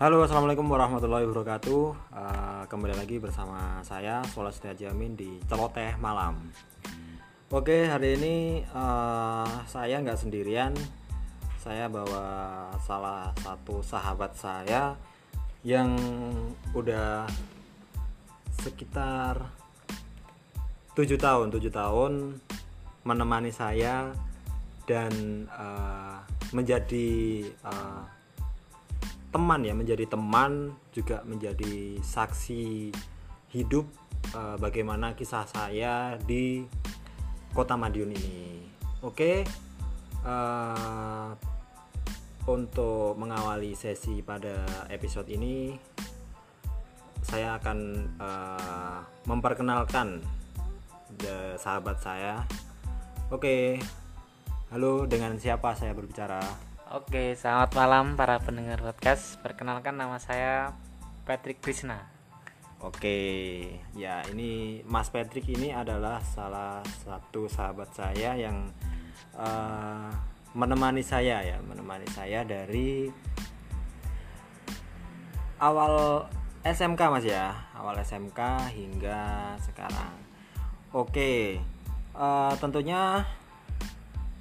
Halo, assalamualaikum warahmatullahi wabarakatuh. Uh, kembali lagi bersama saya Solas Jamin di Celoteh Malam. Oke, hari ini uh, saya nggak sendirian. Saya bawa salah satu sahabat saya yang udah sekitar tujuh tahun, tujuh tahun menemani saya dan uh, menjadi uh, teman ya menjadi teman juga menjadi saksi hidup uh, bagaimana kisah saya di kota Madiun ini. Oke uh, untuk mengawali sesi pada episode ini saya akan uh, memperkenalkan sahabat saya. Oke halo dengan siapa saya berbicara Oke, selamat malam para pendengar podcast. Perkenalkan nama saya Patrick Krishna. Oke, ya ini Mas Patrick ini adalah salah satu sahabat saya yang uh, menemani saya ya, menemani saya dari awal SMK Mas ya, awal SMK hingga sekarang. Oke, uh, tentunya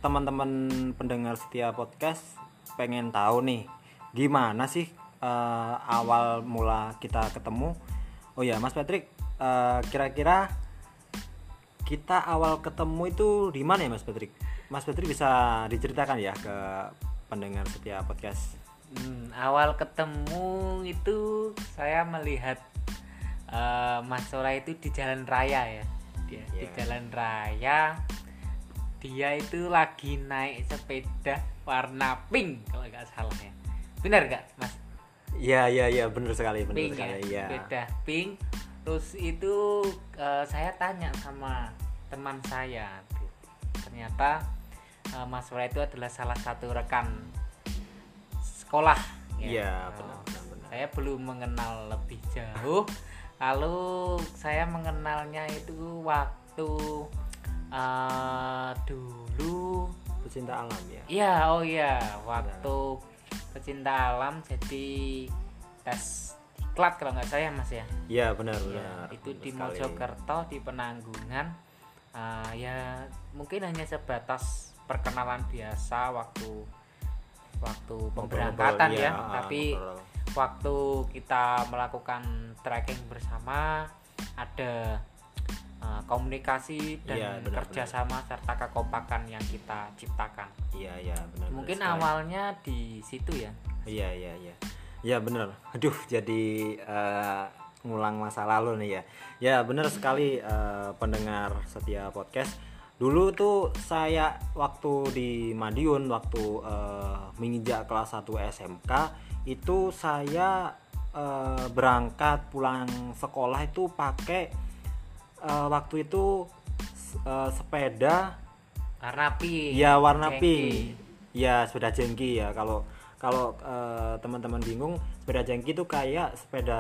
teman-teman pendengar setia podcast pengen tahu nih gimana sih uh, awal mula kita ketemu oh ya Mas Patrick kira kira-kira kita awal ketemu itu di mana ya Mas Patrick Mas Patrick bisa diceritakan ya ke pendengar setia podcast hmm, awal ketemu itu saya melihat uh, Mas Sora itu di jalan raya ya dia yeah. di iya. jalan raya dia itu lagi naik sepeda warna pink kalau nggak salah ya. Benar nggak mas? Iya iya iya benar sekali benar pink, sekali ya. ya sepeda pink. Terus itu uh, saya tanya sama teman saya ternyata uh, Mas Wara itu adalah salah satu rekan sekolah ya, ya benar, benar, benar. saya belum mengenal lebih jauh. Lalu saya mengenalnya itu waktu uh, dulu. Pecinta alam ya? Iya oh iya. Waktu benar. pecinta alam jadi tes diklat kalau nggak saya mas ya? Iya benar ya, benar. itu benar di Mojokerto di penanggungan. Uh, ya mungkin hanya sebatas perkenalan biasa waktu waktu pemberangkatan ya, ya tapi ngobrol. waktu kita melakukan trekking bersama ada uh, komunikasi dan ya, benar, kerjasama benar. serta kekompakan yang kita ciptakan. Iya iya benar. Mungkin benar awalnya di situ ya. Iya iya iya. Ya benar. Aduh jadi uh, ngulang masa lalu nih ya. Ya benar sekali uh, pendengar setia podcast. Dulu tuh saya waktu di Madiun waktu uh, menginjak kelas 1 SMK itu saya uh, berangkat pulang sekolah itu pakai uh, waktu itu uh, sepeda. Warna pink. Ya warna jengki. pink. Ya sepeda jengki ya. Kalau kalau uh, teman-teman bingung sepeda jengki itu kayak sepeda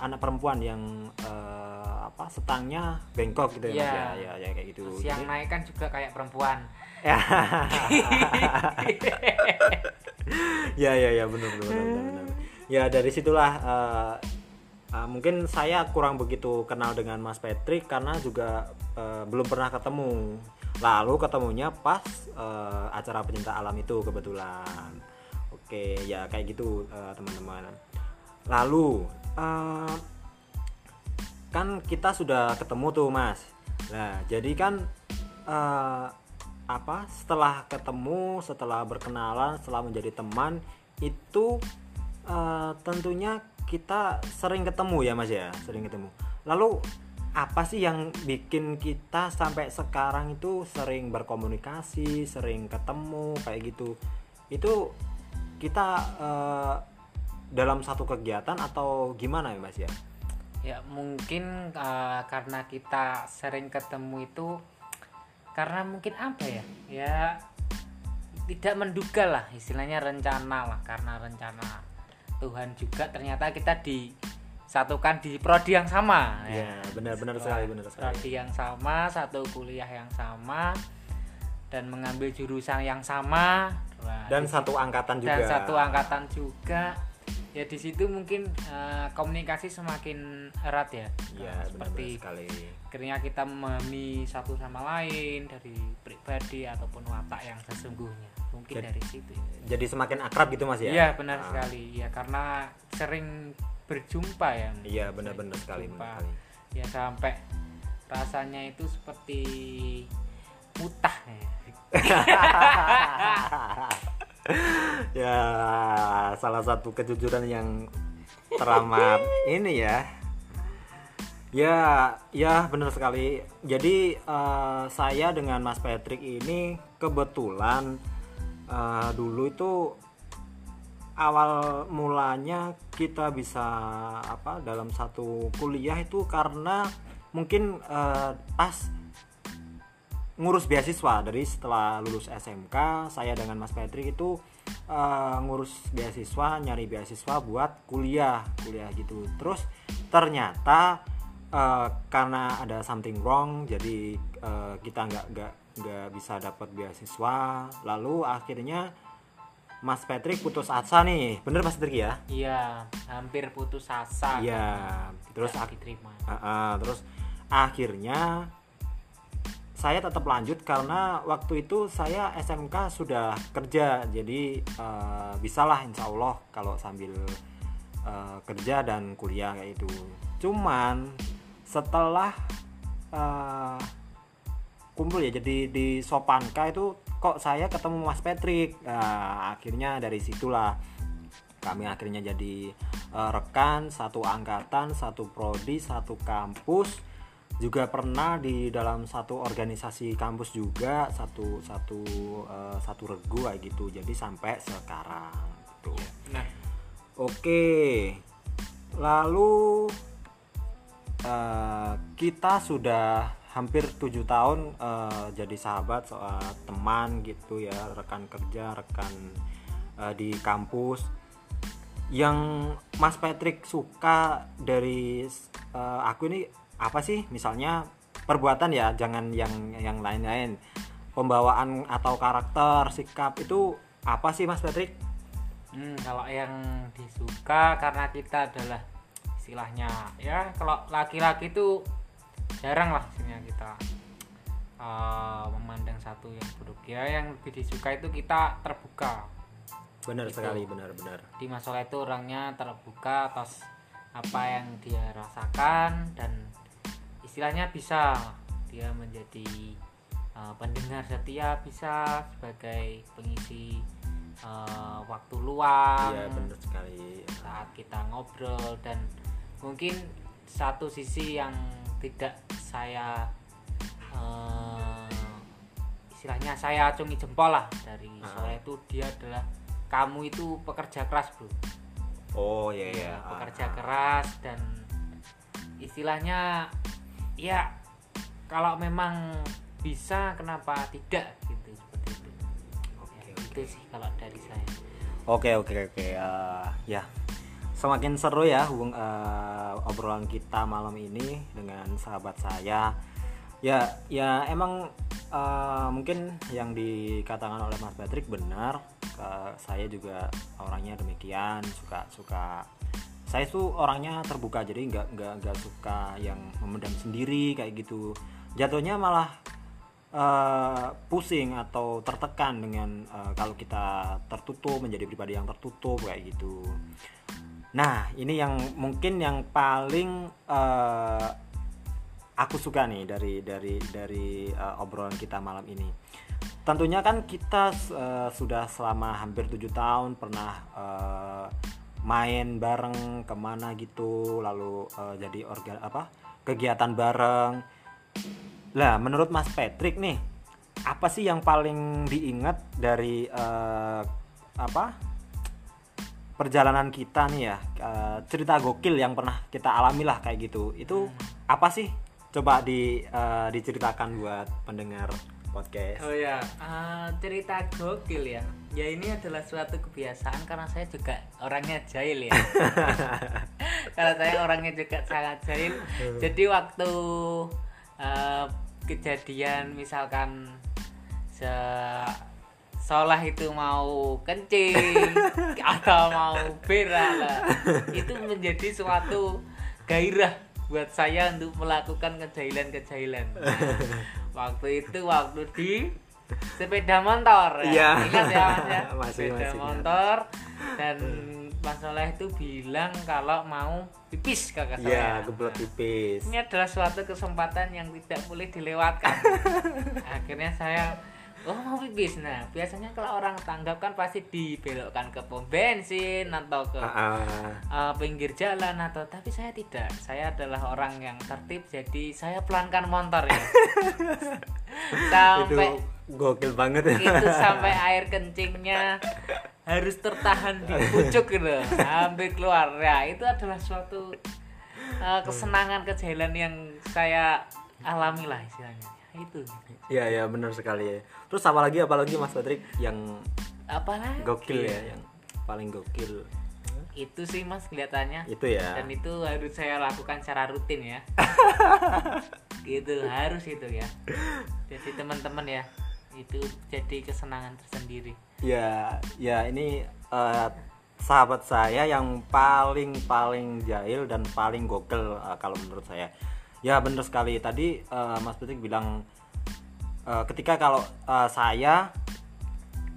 anak perempuan yang uh, apa setangnya bengkok gitu ya, ya ya, ya kayak gitu. Terus yang naik kan juga kayak perempuan. Ya ya ya benar benar benar, benar. ya dari situlah uh, uh, mungkin saya kurang begitu kenal dengan Mas Patrick karena juga uh, belum pernah ketemu. Lalu ketemunya pas uh, acara pencinta alam itu kebetulan. Oke ya kayak gitu teman-teman. Uh, lalu uh, kan kita sudah ketemu tuh mas. Nah jadi kan uh, apa setelah ketemu setelah berkenalan setelah menjadi teman itu uh, tentunya kita sering ketemu ya mas ya? Sering ketemu. Lalu apa sih yang bikin kita sampai sekarang itu sering berkomunikasi sering ketemu kayak gitu? Itu kita uh, dalam satu kegiatan atau gimana ya mas ya? Ya mungkin uh, karena kita sering ketemu itu karena mungkin apa ya? Ya tidak menduga lah istilahnya rencana lah karena rencana Tuhan juga ternyata kita disatukan di prodi yang sama. Ya, benar-benar sekali benar sekali. prodi yang sama satu kuliah yang sama dan mengambil jurusan yang sama. Dan satu angkatan juga. dan satu angkatan juga. Ya di situ mungkin uh, komunikasi semakin erat ya. Ya uh, seperti sekali. akhirnya kita memahami satu sama lain dari pribadi ataupun watak yang sesungguhnya mungkin jadi, dari situ ya. jadi semakin akrab gitu mas ya? Iya benar ah. sekali. Ya karena sering berjumpa ya iya benar-benar sekali, sekali. Ya sampai rasanya itu seperti mutah ya. ya salah satu kejujuran yang teramat ini ya. Ya ya benar sekali. Jadi uh, saya dengan Mas Patrick ini kebetulan uh, dulu itu awal mulanya kita bisa apa dalam satu kuliah itu karena mungkin uh, pas ngurus beasiswa. Dari setelah lulus SMK saya dengan Mas Patrick itu uh, ngurus beasiswa nyari beasiswa buat kuliah kuliah gitu. Terus ternyata uh, karena ada something wrong jadi uh, kita nggak nggak nggak bisa dapat beasiswa. Lalu akhirnya Mas Patrick putus asa nih. Bener Mas Patrick ya? Iya hampir putus asa. Iya terus diterima. Uh, uh, terus akhirnya saya tetap lanjut karena waktu itu saya SMK sudah kerja. Jadi uh, bisalah insya Allah kalau sambil uh, kerja dan kuliah kayak itu cuman setelah uh, kumpul ya. Jadi di Sopanka itu kok saya ketemu Mas Patrick. Uh, akhirnya dari situlah kami akhirnya jadi uh, rekan satu angkatan satu prodi satu kampus. Juga pernah di dalam satu organisasi kampus juga satu satu uh, satu regu kayak gitu. Jadi sampai sekarang gitu. Nah, oke. Lalu uh, kita sudah hampir tujuh tahun uh, jadi sahabat soal teman gitu ya rekan kerja rekan uh, di kampus. Yang Mas Patrick suka dari uh, aku ini apa sih? Misalnya perbuatan ya jangan yang yang lain-lain. Pembawaan atau karakter sikap itu apa sih Mas Patrick? Hmm, kalau yang disuka karena kita adalah istilahnya ya kalau laki-laki itu jarang lah sebenarnya kita uh, memandang satu yang buruk. Ya yang lebih disuka itu kita terbuka. Benar gitu. sekali benar-benar di masalah itu orangnya terbuka atas apa yang dia rasakan dan istilahnya bisa dia menjadi uh, pendengar setia bisa sebagai pengisi uh, waktu luang iya benar sekali. saat kita ngobrol dan mungkin satu sisi yang tidak saya uh, istilahnya saya acungi jempol lah dari uh. soal itu. Dia adalah kamu itu pekerja keras bro. Oh iya iya. Pekerja uh. keras dan istilahnya ya kalau memang bisa kenapa tidak gitu seperti itu. Oke ya, itu sih kalau dari saya. Oke oke oke. Uh, ya semakin seru ya hubung uh, obrolan kita malam ini dengan sahabat saya. Ya ya emang uh, mungkin yang dikatakan oleh Mas Patrick benar uh, saya juga orangnya demikian suka suka. Saya tuh orangnya terbuka jadi nggak nggak nggak suka yang memendam sendiri kayak gitu. Jatuhnya malah uh, pusing atau tertekan dengan uh, kalau kita tertutup menjadi pribadi yang tertutup kayak gitu nah ini yang mungkin yang paling uh, aku suka nih dari dari dari uh, obrolan kita malam ini. Tentunya kan kita uh, sudah selama hampir tujuh tahun pernah uh, main bareng ke mana gitu lalu uh, jadi organ apa kegiatan bareng. Lah menurut Mas Patrick nih apa sih yang paling diingat dari uh, apa perjalanan kita nih ya uh, cerita gokil yang pernah kita alami lah kayak gitu itu hmm. apa sih coba di uh, diceritakan buat pendengar podcast. Oh ya, uh, cerita gokil ya. Ya ini adalah suatu kebiasaan karena saya juga orangnya jahil ya. karena saya orangnya juga sangat jahil. Jadi waktu uh, kejadian misalkan se seolah itu mau kencing atau mau berak lah. Itu menjadi suatu gairah buat saya untuk melakukan kejahilan-kejahilan waktu itu waktu di sepeda motor ya. Iya. ingat ya mas ya? Masih, sepeda masih motor. Dan Mas Soleh itu bilang kalau mau pipis kakak saya. Iya, kebelet tipis. ini adalah suatu kesempatan yang tidak boleh dilewatkan. Akhirnya saya oh mau pipis. Nah biasanya kalau orang tanggap kan pasti dibelokkan ke pom bensin atau ke ah. uh, pinggir jalan atau tapi saya tidak. Saya adalah orang yang tertib jadi saya pelankan motor ya. Sampai itu gokil banget ya. itu sampai air kencingnya harus tertahan di pucuk gitu sampai keluar. Ya itu adalah suatu uh, kesenangan kejahilan yang saya alami lah istilahnya. Itu Iya, iya benar sekali ya. Terus apalagi apalagi Mas Patrick yang apalagi? gokil ya, yang paling gokil. Itu sih mas kelihatannya. Itu ya. dan itu harus saya lakukan secara rutin ya. Gitu harus itu ya. Jadi teman-teman ya itu jadi kesenangan tersendiri. Ya, ya ini eh, sahabat saya yang paling paling jahil dan paling gokil eh, kalau menurut saya. Ya benar sekali. Tadi eh, Mas Patrick bilang eh, ketika kalau eh, saya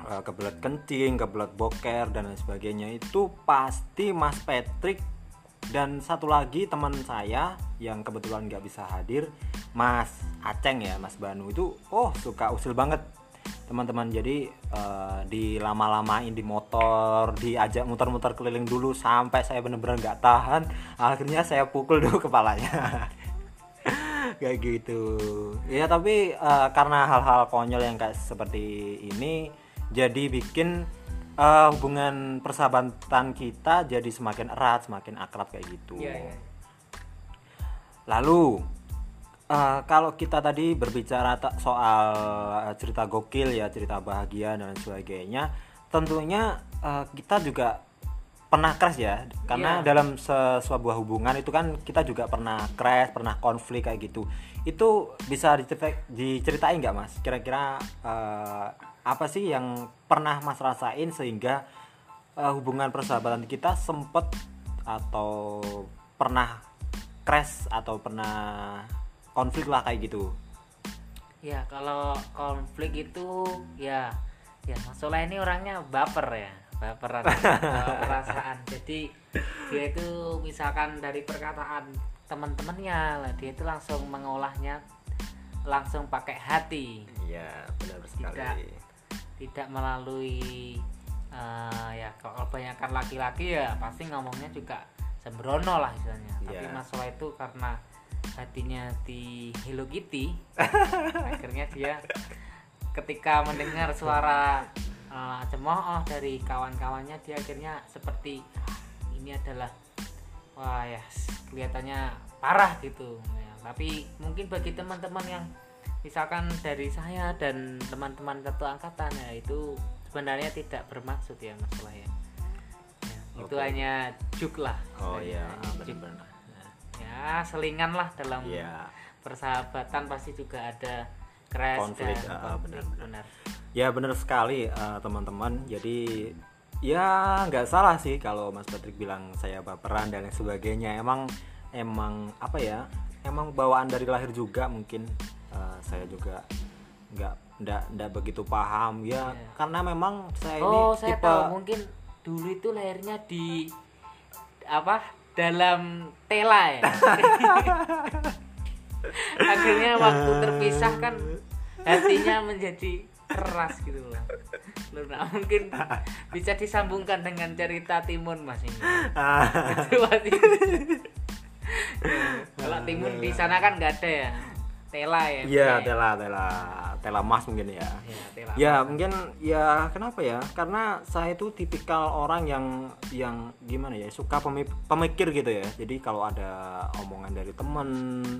eh, kebelet kencing, kebelet boker dan lain sebagainya itu pasti Mas Patrick dan satu lagi teman saya yang kebetulan nggak bisa hadir Mas Aceng ya Mas Banu itu oh suka usil banget. Teman-teman jadi eh, dilama-lamain di motor diajak muter-muter keliling dulu sampai saya bener-bener nggak tahan akhirnya saya pukul dulu kepalanya kayak gitu ya tapi eh, karena hal-hal konyol yang kayak seperti ini jadi bikin eh, hubungan persahabatan kita jadi semakin erat semakin akrab kayak gitu Iya, iya. Lalu eh, kalau kita tadi berbicara soal cerita gokil ya, cerita bahagia dan sebagainya, tentunya eh, kita juga pernah crash ya, karena Iya. dalam se- sebuah hubungan itu kan kita juga pernah crash, pernah konflik kayak gitu. Itu bisa dicerita- diceritain nggak mas? Kira-kira eh, apa sih yang pernah mas rasain sehingga eh, hubungan persahabatan kita sempet atau pernah crash atau pernah konflik lah kayak gitu ya kalau konflik itu ya ya Mas ini orangnya baper ya baperan perasaan jadi dia itu misalkan dari perkataan teman-temannya lah dia itu langsung mengolahnya langsung pakai hati iya benar Tidak. tidak melalui eh, ya kalau kebanyakan laki-laki ya pasti ngomongnya juga sembrono lah istilahnya tapi Iya. masalah itu karena hatinya di Hello Kitty akhirnya dia ketika mendengar suara eh, cemooh dari kawan-kawannya dia akhirnya seperti "Ah, ini adalah wah ya kelihatannya parah gitu. Ya, tapi mungkin bagi teman-teman yang misalkan dari saya dan teman-teman satu angkatan ya itu sebenarnya tidak bermaksud ya masalah ya, Ya, itu Oke. hanya juk lah. Oh benar-benar. Ya selingan lah dalam iya. persahabatan pasti juga ada crash Konflik, dan konflik benar-benar. benar. ya benar sekali eh, teman-teman. Jadi ya nggak salah sih kalau Mas Patrick bilang saya baperan dan lain sebagainya. Emang emang apa ya emang bawaan dari lahir juga mungkin eh, saya juga nggak nggak nggak begitu paham. Ya Iya. karena memang saya oh ini saya tipe tahu mungkin dulu itu lahirnya di apa dalam tela ya? Akhirnya waktu terpisah kan hatinya menjadi keras gitu loh nah, mungkin bisa disambungkan dengan cerita timun mas ini Itu pasti. kalau timun di sana kan nggak ada ya tela ya Iya, ya? tela, tela, tela mas mungkin ya. Ya, tela. Ya, mungkin ya kenapa ya? Karena saya itu tipikal orang yang yang gimana ya, suka pemi- pemikir gitu ya. Jadi kalau ada omongan dari temen,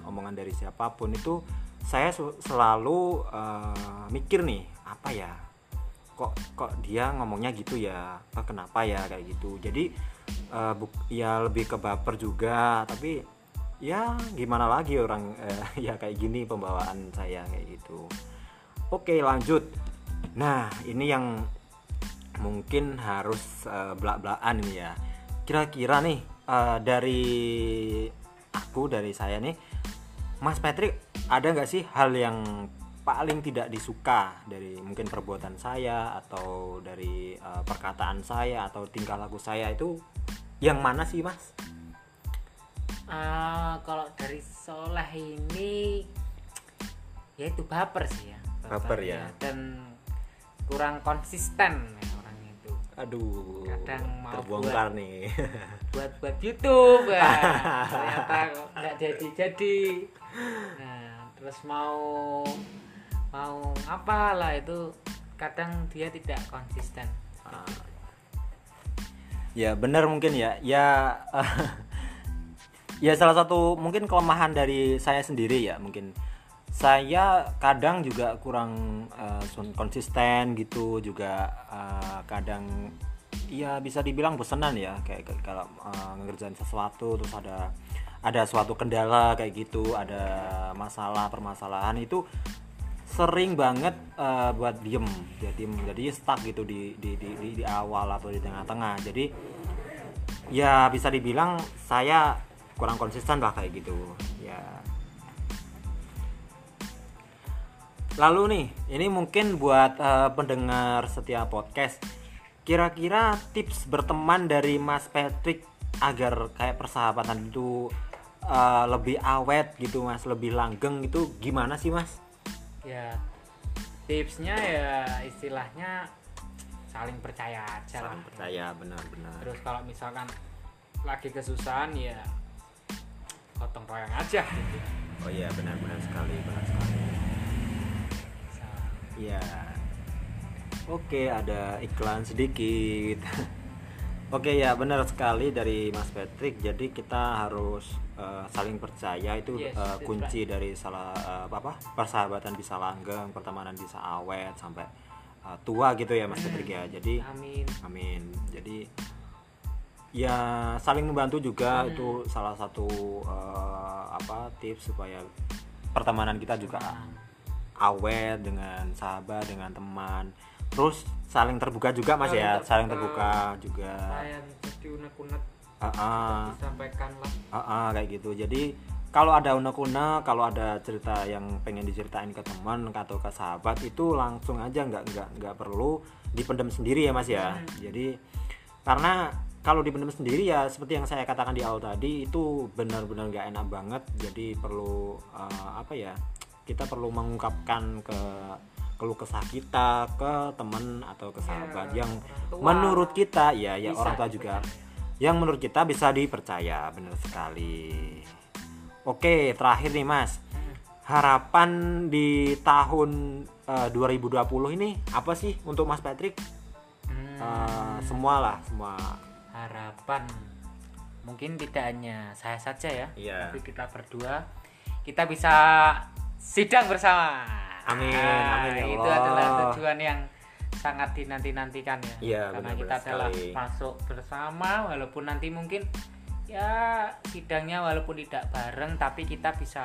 omongan dari siapa pun itu saya selalu eh, mikir nih, apa ya? Kok kok dia ngomongnya gitu ya? Kenapa ya kayak gitu? Jadi eh, buk- ya lebih ke baper juga, tapi ya gimana lagi orang eh, ya kayak gini pembawaan saya kayak gitu oke lanjut nah ini yang mungkin harus uh, belak-belakan ya kira-kira nih uh, dari aku dari saya nih Mas Patrick ada nggak sih hal yang paling tidak disuka dari mungkin perbuatan saya atau dari uh, perkataan saya atau tingkah laku saya itu yang mana sih mas? Uh, kalau dari Soleh ini ya itu baper sih ya. Baper, baper ya. Dan kurang konsisten ya orang itu. Aduh. Kadang mau terbongkar buat, nih. Buat buat YouTube ya. ternyata nggak jadi jadi. Nah terus mau mau apalah itu kadang dia tidak konsisten. Ah. ya benar mungkin ya. Ya ya salah satu mungkin kelemahan dari saya sendiri ya mungkin. Saya kadang juga kurang uh, konsisten gitu juga uh, kadang ya bisa dibilang bosenan ya kayak, kalau uh, ngerjain sesuatu terus ada ada suatu kendala kayak gitu ada masalah permasalahan itu sering banget uh, buat diem jadi jadi stuck gitu di di, di di di awal atau di tengah-tengah. Jadi ya bisa dibilang saya kurang konsisten lah kayak gitu ya. Lalu nih ini mungkin buat uh, pendengar setiap podcast kira-kira tips berteman dari Mas Patrick agar kayak persahabatan itu uh, lebih awet gitu mas lebih langgeng itu gimana sih mas? Ya tipsnya ya istilahnya saling percaya aja saling lah. percaya benar-benar terus kalau misalkan lagi kesusahan ya gotong royong aja. Gitu oh iya benar-benar sekali benar sekali. Iya. Oke ada iklan sedikit. Oke ya benar sekali dari Mas Patrick. Jadi kita harus uh, saling percaya itu yes, uh, kunci right. dari salah uh, apa persahabatan bisa langgeng pertemanan bisa awet sampai uh, tua gitu ya Mas Patrick ya jadi amin amin jadi ya saling membantu juga hmm. itu salah satu uh, apa tips supaya pertemanan kita juga hmm. awet dengan sahabat dengan teman terus saling terbuka juga mas saling ya terbuka. saling terbuka juga unek-unek uh -uh. disampaikan lah uh -uh, kayak gitu. Jadi kalau ada unek-unek kalau ada cerita yang pengen diceritain ke teman atau ke sahabat itu langsung aja nggak nggak nggak perlu dipendam sendiri ya mas ya. Hmm. jadi karena kalau dipendam sendiri ya seperti yang saya katakan di awal tadi itu benar-benar nggak enak banget. Jadi perlu uh, apa ya kita perlu mengungkapkan ke keluh kesah kita ke teman atau ke sahabat ya, yang menurut kita ya ya orang tua juga yang menurut kita bisa dipercaya benar sekali. Oke terakhir nih mas. Harapan di tahun uh, 2020 ini apa sih untuk mas Patrick? Hmm. uh, semua lah semua. Harapan. Mungkin tidak hanya saya saja ya yeah. tapi kita berdua. Kita bisa sidang bersama. Amin nah, amin ya Allah. itu adalah tujuan yang sangat dinanti-nantikan ya. Iya, Karena kita adalah masuk bersama walaupun nanti mungkin ya sidangnya walaupun tidak bareng tapi kita bisa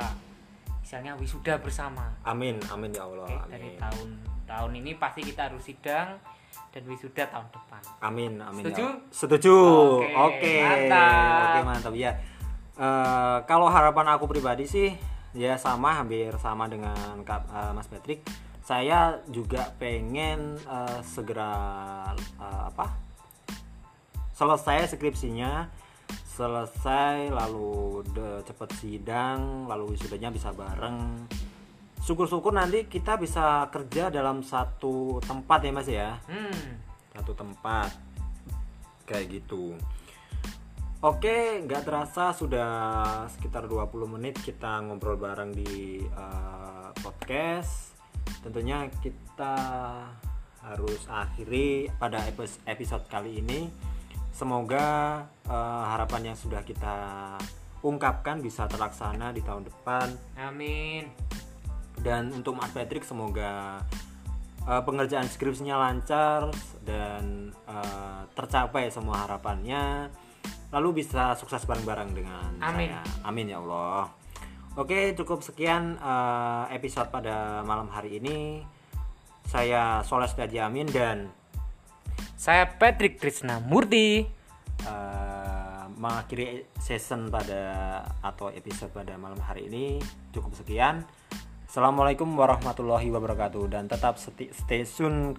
misalnya wisuda bersama. Amin, amin ya Allah. Oke, amin. Dari tahun tahun ini pasti kita harus sidang dan wisuda tahun depan. Amin, amin. Setuju? Ya. Setuju. Oke. Oke. Mantap. Oke, mantap ya. Uh, kalau harapan aku pribadi sih ya sama hampir sama dengan Kak, uh, Mas Patrick saya juga pengen uh, segera uh, apa? Selesai skripsinya selesai lalu de, cepet sidang lalu wisudanya bisa bareng. Syukur-syukur nanti kita bisa kerja dalam satu tempat ya mas ya? Hmm. satu tempat. Kayak gitu. Oke, nggak terasa sudah sekitar 20 menit kita ngobrol bareng di uh, podcast tentunya kita harus akhiri pada episode kali ini. Semoga uh, harapan yang sudah kita ungkapkan bisa terlaksana di tahun depan. Amin. Dan untuk Mas Patrick semoga uh, pengerjaan skripsinya lancar dan uh, tercapai semua harapannya. Lalu bisa sukses bareng-bareng dengan amin. saya. Amin ya Allah Oke, cukup sekian uh, episode pada malam hari ini. Saya Soles Amin dan saya Patrick Krishna Murti uh, mengakhiri season pada atau episode pada malam hari ini cukup sekian. Assalamualaikum warahmatullahi wabarakatuh dan tetap stay tune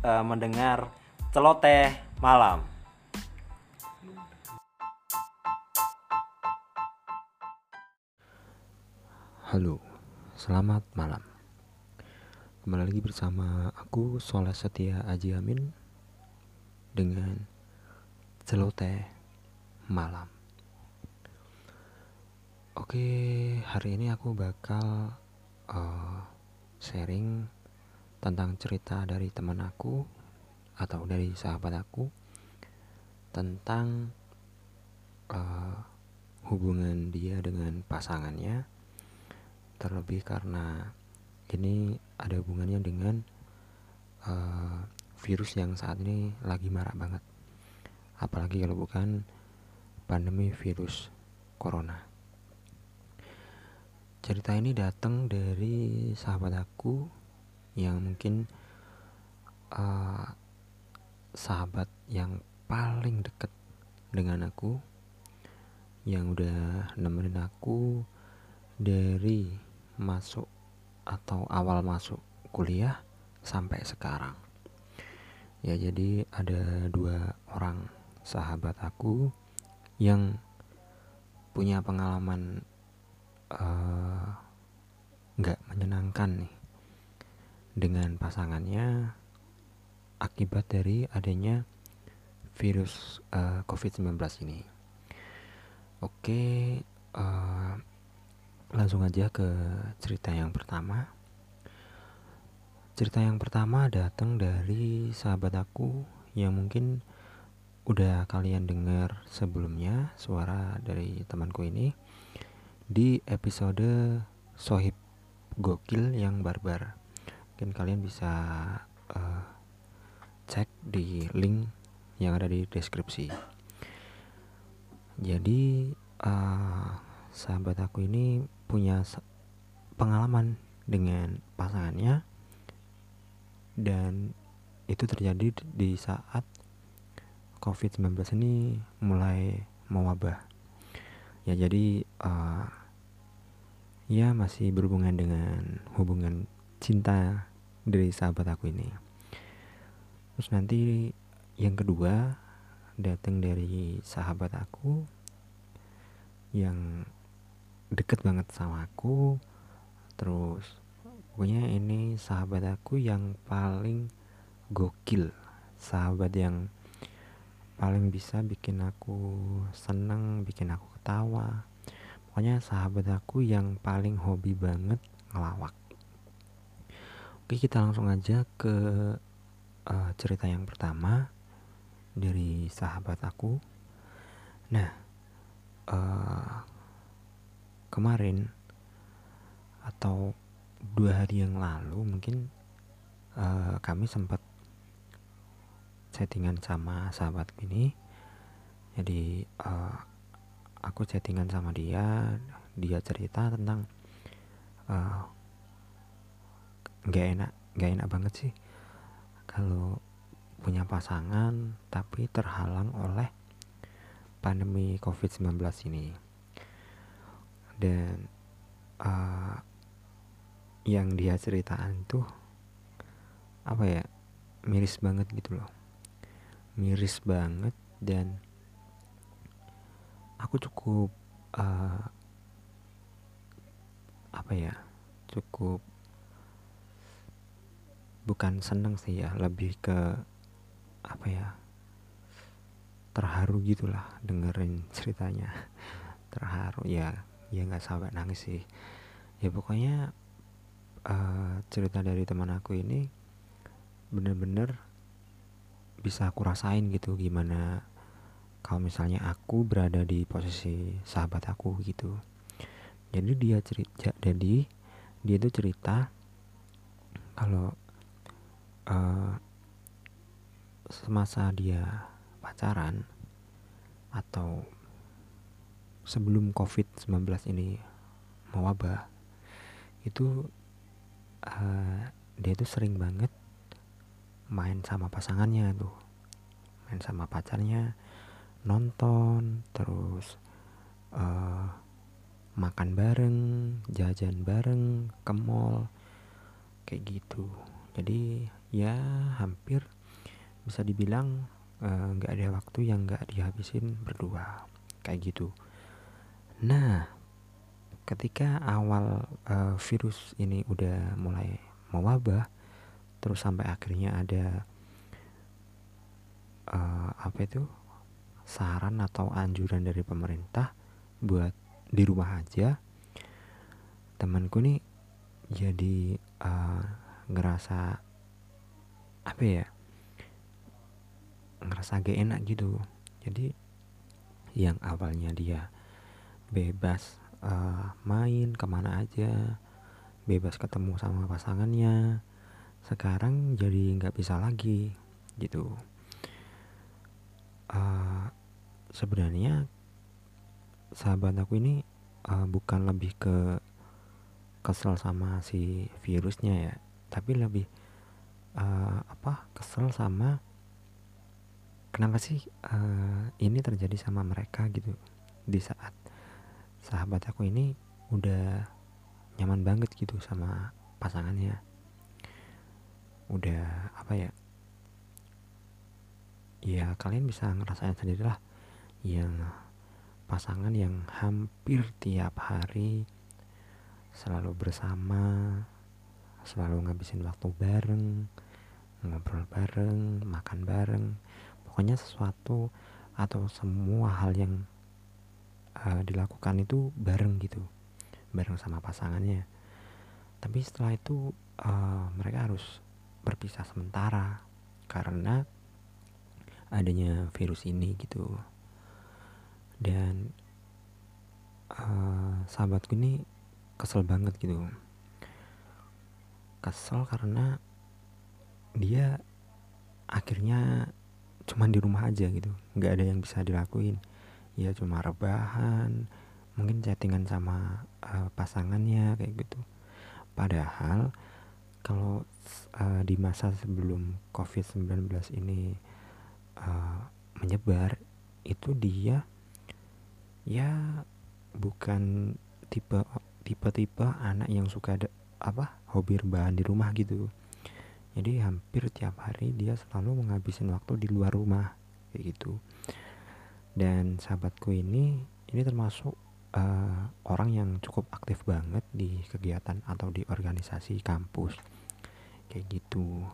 uh, mendengar celoteh malam. Halo, selamat malam. Kembali lagi bersama aku Soleh Setia Aji Amin dengan celoteh malam. Oke, hari ini aku bakal uh, sharing tentang cerita dari teman aku atau dari sahabat aku tentang uh, hubungan dia dengan pasangannya terlebih karena ini ada hubungannya dengan uh, virus yang saat ini lagi marak banget. Apalagi kalau bukan pandemi virus corona. Cerita ini datang dari sahabat aku yang mungkin uh, sahabat yang paling dekat dengan aku yang udah nemenin aku dari masuk atau awal masuk kuliah sampai sekarang ya jadi ada dua orang sahabat aku yang punya pengalaman eh, nggak uh, menyenangkan nih dengan pasangannya akibat dari adanya virus uh, eh, COVID-19 ini. Oke, uh, langsung aja ke cerita yang pertama. Cerita yang pertama datang dari sahabat aku yang mungkin udah kalian dengar sebelumnya suara dari temanku ini di episode Sohib Gokil yang barbar. Mungkin kalian bisa uh, cek di link yang ada di deskripsi. Jadi uh, sahabat aku ini punya pengalaman dengan pasangannya dan itu terjadi di saat COVID-19 ini mulai mewabah. Ya jadi uh, ya masih berhubungan dengan hubungan cinta dari sahabat aku ini. Terus nanti yang kedua datang dari sahabat aku yang deket banget sama aku. Terus pokoknya ini sahabat aku yang paling gokil. Sahabat yang paling bisa bikin aku seneng bikin aku ketawa. Pokoknya sahabat aku yang paling hobi banget ngelawak. Oke kita langsung aja ke uh, cerita yang pertama dari sahabat aku. Nah uh, kemarin atau dua hari yang lalu mungkin uh, kami sempat chattingan sama sahabat ini. Jadi uh, aku chattingan sama dia dia cerita tentang uh, enak gak enak banget sih kalau punya pasangan tapi terhalang oleh pandemi covid-19 ini dan uh, yang dia ceritakan tuh apa ya miris banget gitu loh. Miris banget dan aku cukup uh, apa ya cukup bukan seneng sih ya lebih ke apa ya terharu gitulah dengerin ceritanya. Terharu ya ya nggak sampai nangis sih. Ya pokoknya uh, cerita dari teman aku ini bener-bener bisa aku rasain gitu gimana kalau misalnya aku berada di posisi sahabat aku gitu. Jadi dia cerita jadi dia tuh cerita kalau uh, semasa dia pacaran atau sebelum covid-19 ini mewabah itu uh, dia tuh sering banget main sama pasangannya tuh. Main sama pacarnya nonton terus uh, makan bareng jajan bareng ke mall kayak gitu. Jadi ya hampir bisa dibilang eh, nggak uh, ada waktu yang nggak dihabisin berdua kayak gitu nah ketika awal uh, virus ini udah mulai mewabah terus sampai akhirnya ada uh, apa itu saran atau anjuran dari pemerintah buat di rumah aja temanku nih jadi uh, ngerasa apa ya ngerasa gak enak gitu. Jadi yang awalnya dia bebas uh, main ke mana aja. Bebas ketemu sama pasangannya. Sekarang jadi nggak bisa lagi gitu. Uh, sebenarnya sahabat aku ini uh, bukan lebih ke kesel sama si virusnya ya tapi lebih uh, apa kesel sama kenapa sih uh, ini terjadi sama mereka gitu di saat sahabat aku ini udah nyaman banget gitu sama pasangannya. Udah apa ya ya kalian bisa ngerasain sendiri lah yang pasangan yang hampir tiap hari selalu bersama selalu ngabisin waktu bareng ngobrol bareng makan bareng. Pokoknya sesuatu atau semua hal yang uh, dilakukan itu bareng gitu bareng sama pasangannya. Tapi setelah itu uh, mereka harus berpisah sementara karena adanya virus ini gitu. Dan uh, sahabatku ini kesel banget gitu. Kesel karena dia akhirnya cuma di rumah aja gitu. Nggak ada yang bisa dilakuin ya cuma rebahan mungkin chattingan sama uh, pasangannya kayak gitu. Padahal kalau uh, di masa sebelum COVID-19 ini uh, menyebar itu dia ya bukan tipe tipe-tipe anak yang suka ada apa hobi rebahan di rumah gitu. Jadi hampir tiap hari dia selalu menghabisin waktu di luar rumah kayak gitu dan sahabatku ini ini termasuk uh, orang yang cukup aktif banget di kegiatan atau di organisasi kampus. Kayak gitu.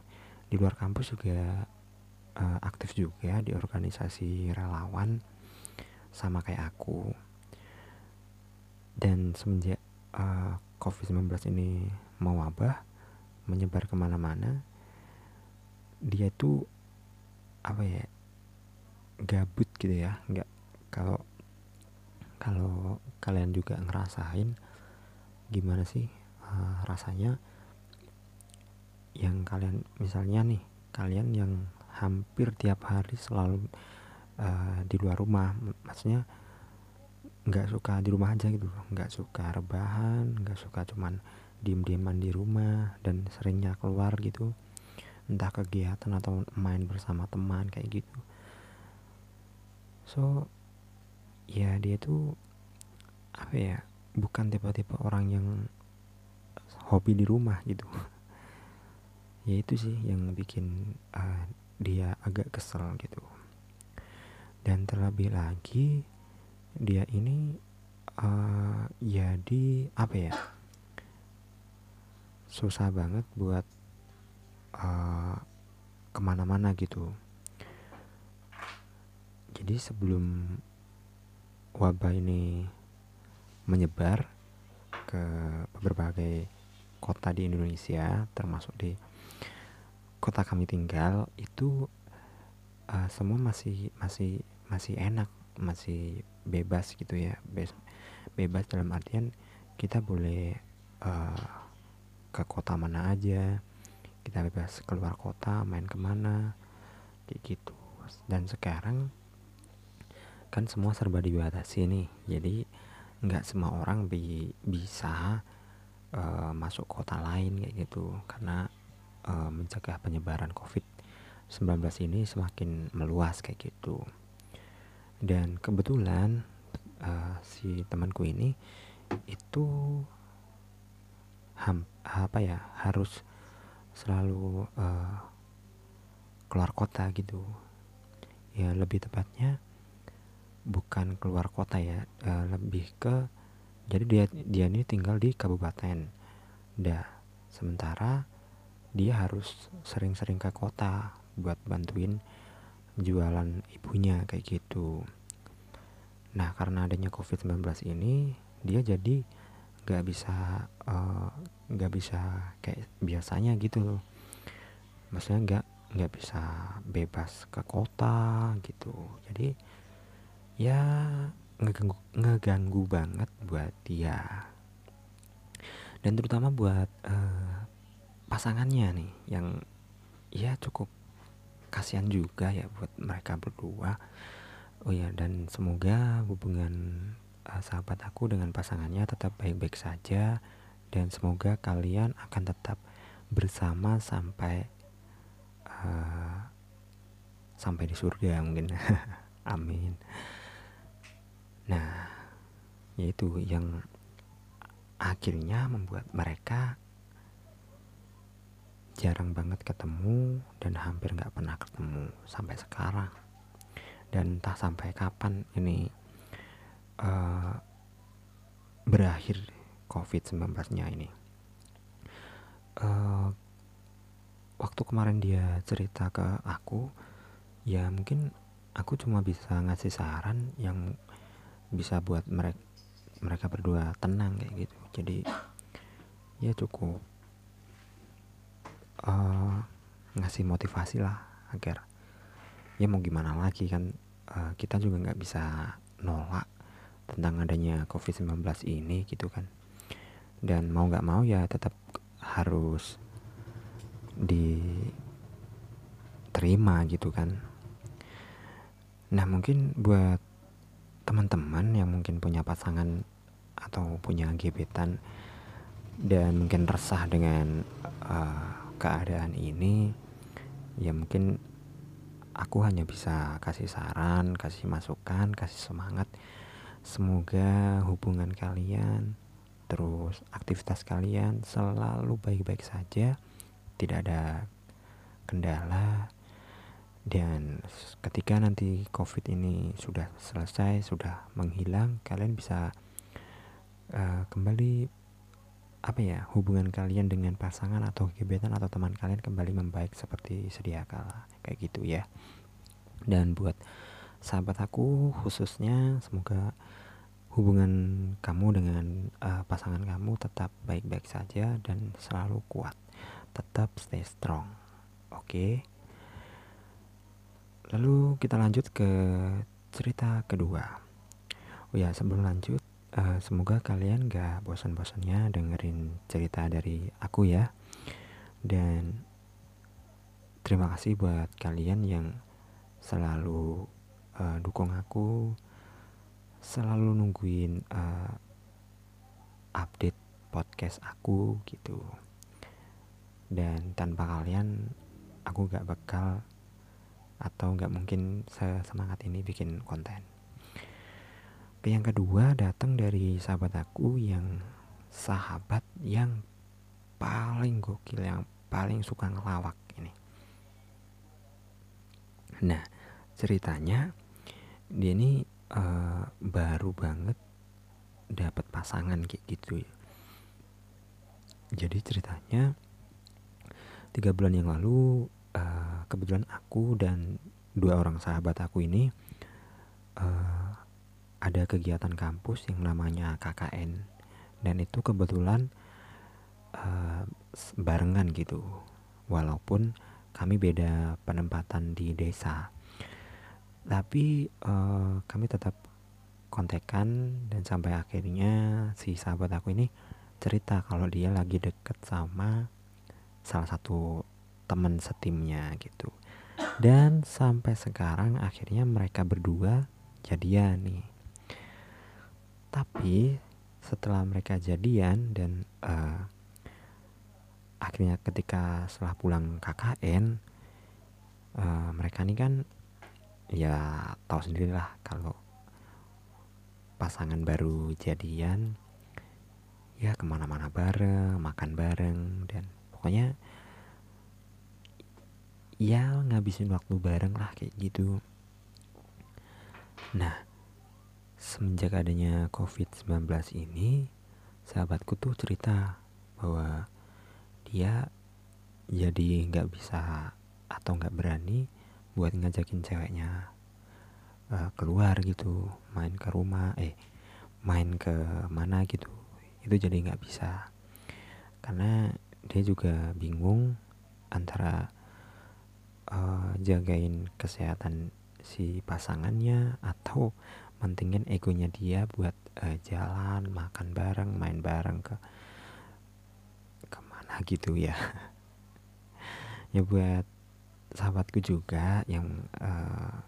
Di luar kampus juga uh, aktif juga di organisasi relawan sama kayak aku. Dan semenjak uh, eh, COVID-19 ini mewabah menyebar ke mana-mana dia itu apa ya gabut gitu ya. Nggak kalau kalau kalian juga ngerasain gimana sih uh, rasanya? Yang kalian misalnya nih kalian yang hampir tiap hari selalu uh, di luar rumah maksudnya nggak suka di rumah aja gitu. Nggak suka rebahan nggak suka cuman diem dieman di rumah dan seringnya keluar gitu. Entah kegiatan atau main bersama teman kayak gitu so ya dia tuh apa ya bukan tipe-tipe orang yang hobi di rumah gitu. Ya itu sih yang bikin uh, dia agak kesel gitu. Dan terlebih lagi dia ini uh, jadi apa ya susah banget buat uh, ke mana-mana gitu jadi sebelum wabah ini menyebar ke berbagai kota di Indonesia termasuk di kota kami tinggal itu uh, semua masih masih masih enak masih bebas gitu ya. Be bebas dalam artian kita boleh uh, ke kota mana aja kita bebas keluar kota main ke mana kayak gitu. Dan sekarang kan semua serba dibatasi nih. Jadi nggak semua orang bi bisa uh, masuk kota lain kayak gitu. Karena uh, mencegah penyebaran COVID ini semakin meluas kayak gitu. Dan kebetulan uh, si temanku ini itu ham, apa ya harus selalu uh, keluar kota gitu. Ya lebih tepatnya bukan keluar kota ya uh, lebih ke jadi dia dia ini tinggal di kabupaten. Dah sementara dia harus sering-sering ke kota buat bantuin jualan ibunya kayak gitu. Nah karena adanya covid-19 ini dia jadi nggak bisa uh, bisa kayak biasanya gitu. Maksudnya nggak nggak bisa bebas ke kota gitu. Jadi ya ngeganggu, ngeganggu banget buat dia. Dan terutama buat uh, pasangannya nih yang ya cukup kasihan juga ya buat mereka berdua. Oh ya dan semoga hubungan uh, sahabat aku dengan pasangannya tetap baik-baik saja dan semoga kalian akan tetap bersama sampai uh, sampai di surga mungkin. Amin Nah, yaitu yang akhirnya membuat mereka jarang banget ketemu dan hampir nggak pernah ketemu sampai sekarang. Dan entah sampai kapan ini uh, berakhir COVID-19 nya ini. Uh, waktu kemarin dia cerita ke aku ya mungkin aku cuma bisa ngasih saran yang bisa buat mereka mereka berdua tenang kayak gitu. Jadi ya cukup uh, ngasih motivasi lah agar ya mau gimana lagi kan uh, kita juga nggak bisa nolak tentang adanya covid-19 ini gitu kan. Dan mau nggak mau ya tetap harus diterima gitu kan. Nah mungkin buat teman-teman yang mungkin punya pasangan atau punya gebetan dan mungkin resah dengan uh, keadaan ini ya mungkin aku hanya bisa kasih saran, kasih masukan, kasih semangat. Semoga hubungan kalian terus aktivitas kalian selalu baik-baik saja, tidak ada kendala dan ketika nanti covid ini sudah selesai sudah menghilang kalian bisa uh, kembali apa ya hubungan kalian dengan pasangan atau gebetan atau teman kalian kembali membaik seperti sedia kala. Kayak gitu ya. Dan buat sahabat aku khususnya semoga hubungan kamu dengan uh, pasangan kamu tetap baik-baik saja dan selalu kuat. Tetap stay strong. Oke? okay? Lalu kita lanjut ke cerita kedua. Oh ya, sebelum lanjut, uh, semoga kalian gak bosan-bosannya dengerin cerita dari aku ya. Dan terima kasih buat kalian yang selalu uh, dukung aku, selalu nungguin uh, update podcast aku gitu. Dan tanpa kalian, aku gak bakal atau nggak mungkin semangat ini bikin konten. Yang kedua datang dari sahabat aku yang sahabat yang paling gokil yang paling suka ngelawak ini. Nah ceritanya dia ini uh, baru banget dapat pasangan kayak gitu ya. Jadi ceritanya tiga bulan yang lalu uh, kebetulan aku dan dua orang sahabat aku ini uh, ada kegiatan kampus yang namanya KKN dan itu kebetulan uh, barengan gitu. Walaupun kami beda penempatan di desa. Tapi uh, kami tetap kontekan dan sampai akhirnya si sahabat aku ini cerita kalau dia lagi deket sama salah satu teman setimnya gitu. Dan sampai sekarang akhirnya mereka berdua jadian nih. Tapi setelah mereka jadian dan uh, akhirnya ketika setelah pulang KKN uh, mereka ini kan ya tahu sendirilah kalau pasangan baru jadian ya ke mana-mana bareng makan bareng dan pokoknya ya ngabisin waktu bareng lah kayak gitu. Nah semenjak adanya covid-19 ini sahabatku tuh cerita bahwa dia jadi nggak bisa atau nggak berani buat ngajakin ceweknya uh, keluar gitu main ke rumah eh main ke mana gitu. Itu jadi nggak bisa. Karena dia juga bingung antara uh, jagain kesehatan si pasangannya atau mentingin egonya dia buat uh, jalan makan bareng main bareng ke ke mana gitu ya. Ya buat sahabatku juga yang uh,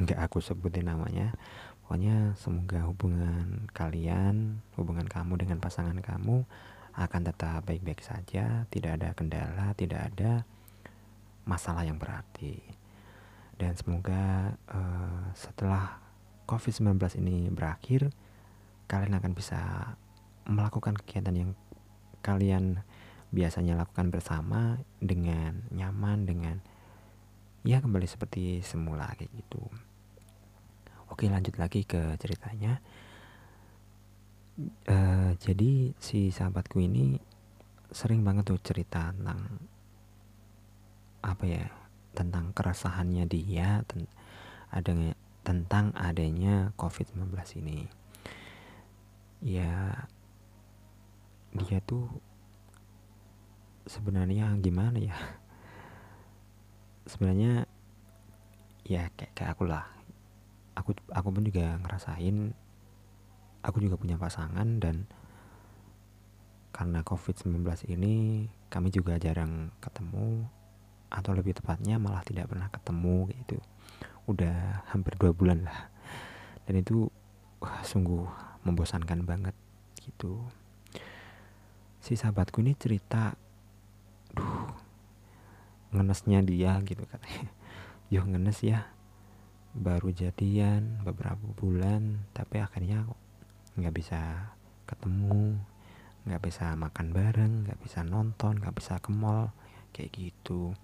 nggak aku sebutin namanya. Pokoknya semoga hubungan kalian hubungan kamu dengan pasangan kamu akan tetap baik-baik saja tidak ada kendala tidak ada masalah yang berarti. Dan semoga uh, setelah COVID-19 ini berakhir kalian akan bisa melakukan kegiatan yang kalian biasanya lakukan bersama dengan nyaman dengan ya kembali seperti semula kayak gitu. Oke lanjut lagi ke ceritanya. Uh, jadi si sahabatku ini sering banget tuh cerita tentang apa ya tentang keresahannya dia ten adanya tentang adanya COVID-19 ini. Ya dia tuh sebenarnya gimana ya? Sebenarnya ya kayak kayak aku lah. Aku aku pun juga ngerasain aku juga punya pasangan dan karena covid-19 ini kami juga jarang ketemu atau lebih tepatnya malah tidak pernah ketemu gitu. Udah hampir dua bulan lah. Dan itu wah, sungguh membosankan banget gitu. Si sahabatku ini cerita duh ngenesnya dia gitu katanya. Yo ngenes ya. Baru jadian beberapa bulan tapi akhirnya nggak bisa ketemu nggak bisa makan bareng nggak bisa nonton nggak bisa ke mall kayak gitu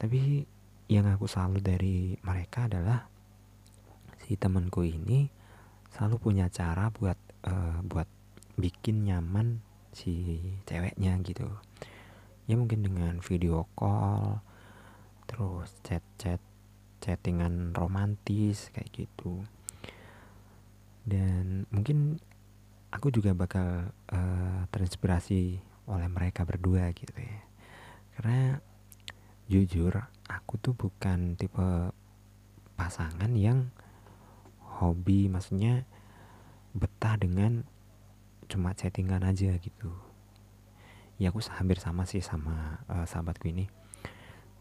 tapi yang aku salut dari mereka adalah si temanku ini selalu punya cara buat uh, buat bikin nyaman si ceweknya gitu. Ya mungkin dengan video call terus chat-chat chattingan romantis kayak gitu. Dan mungkin aku juga bakal uh, terinspirasi oleh mereka berdua gitu ya. Karena jujur aku tuh bukan tipe pasangan yang hobi maksudnya betah dengan cuma chattingan aja gitu. Ya aku hampir sama sih sama uh, sahabatku ini.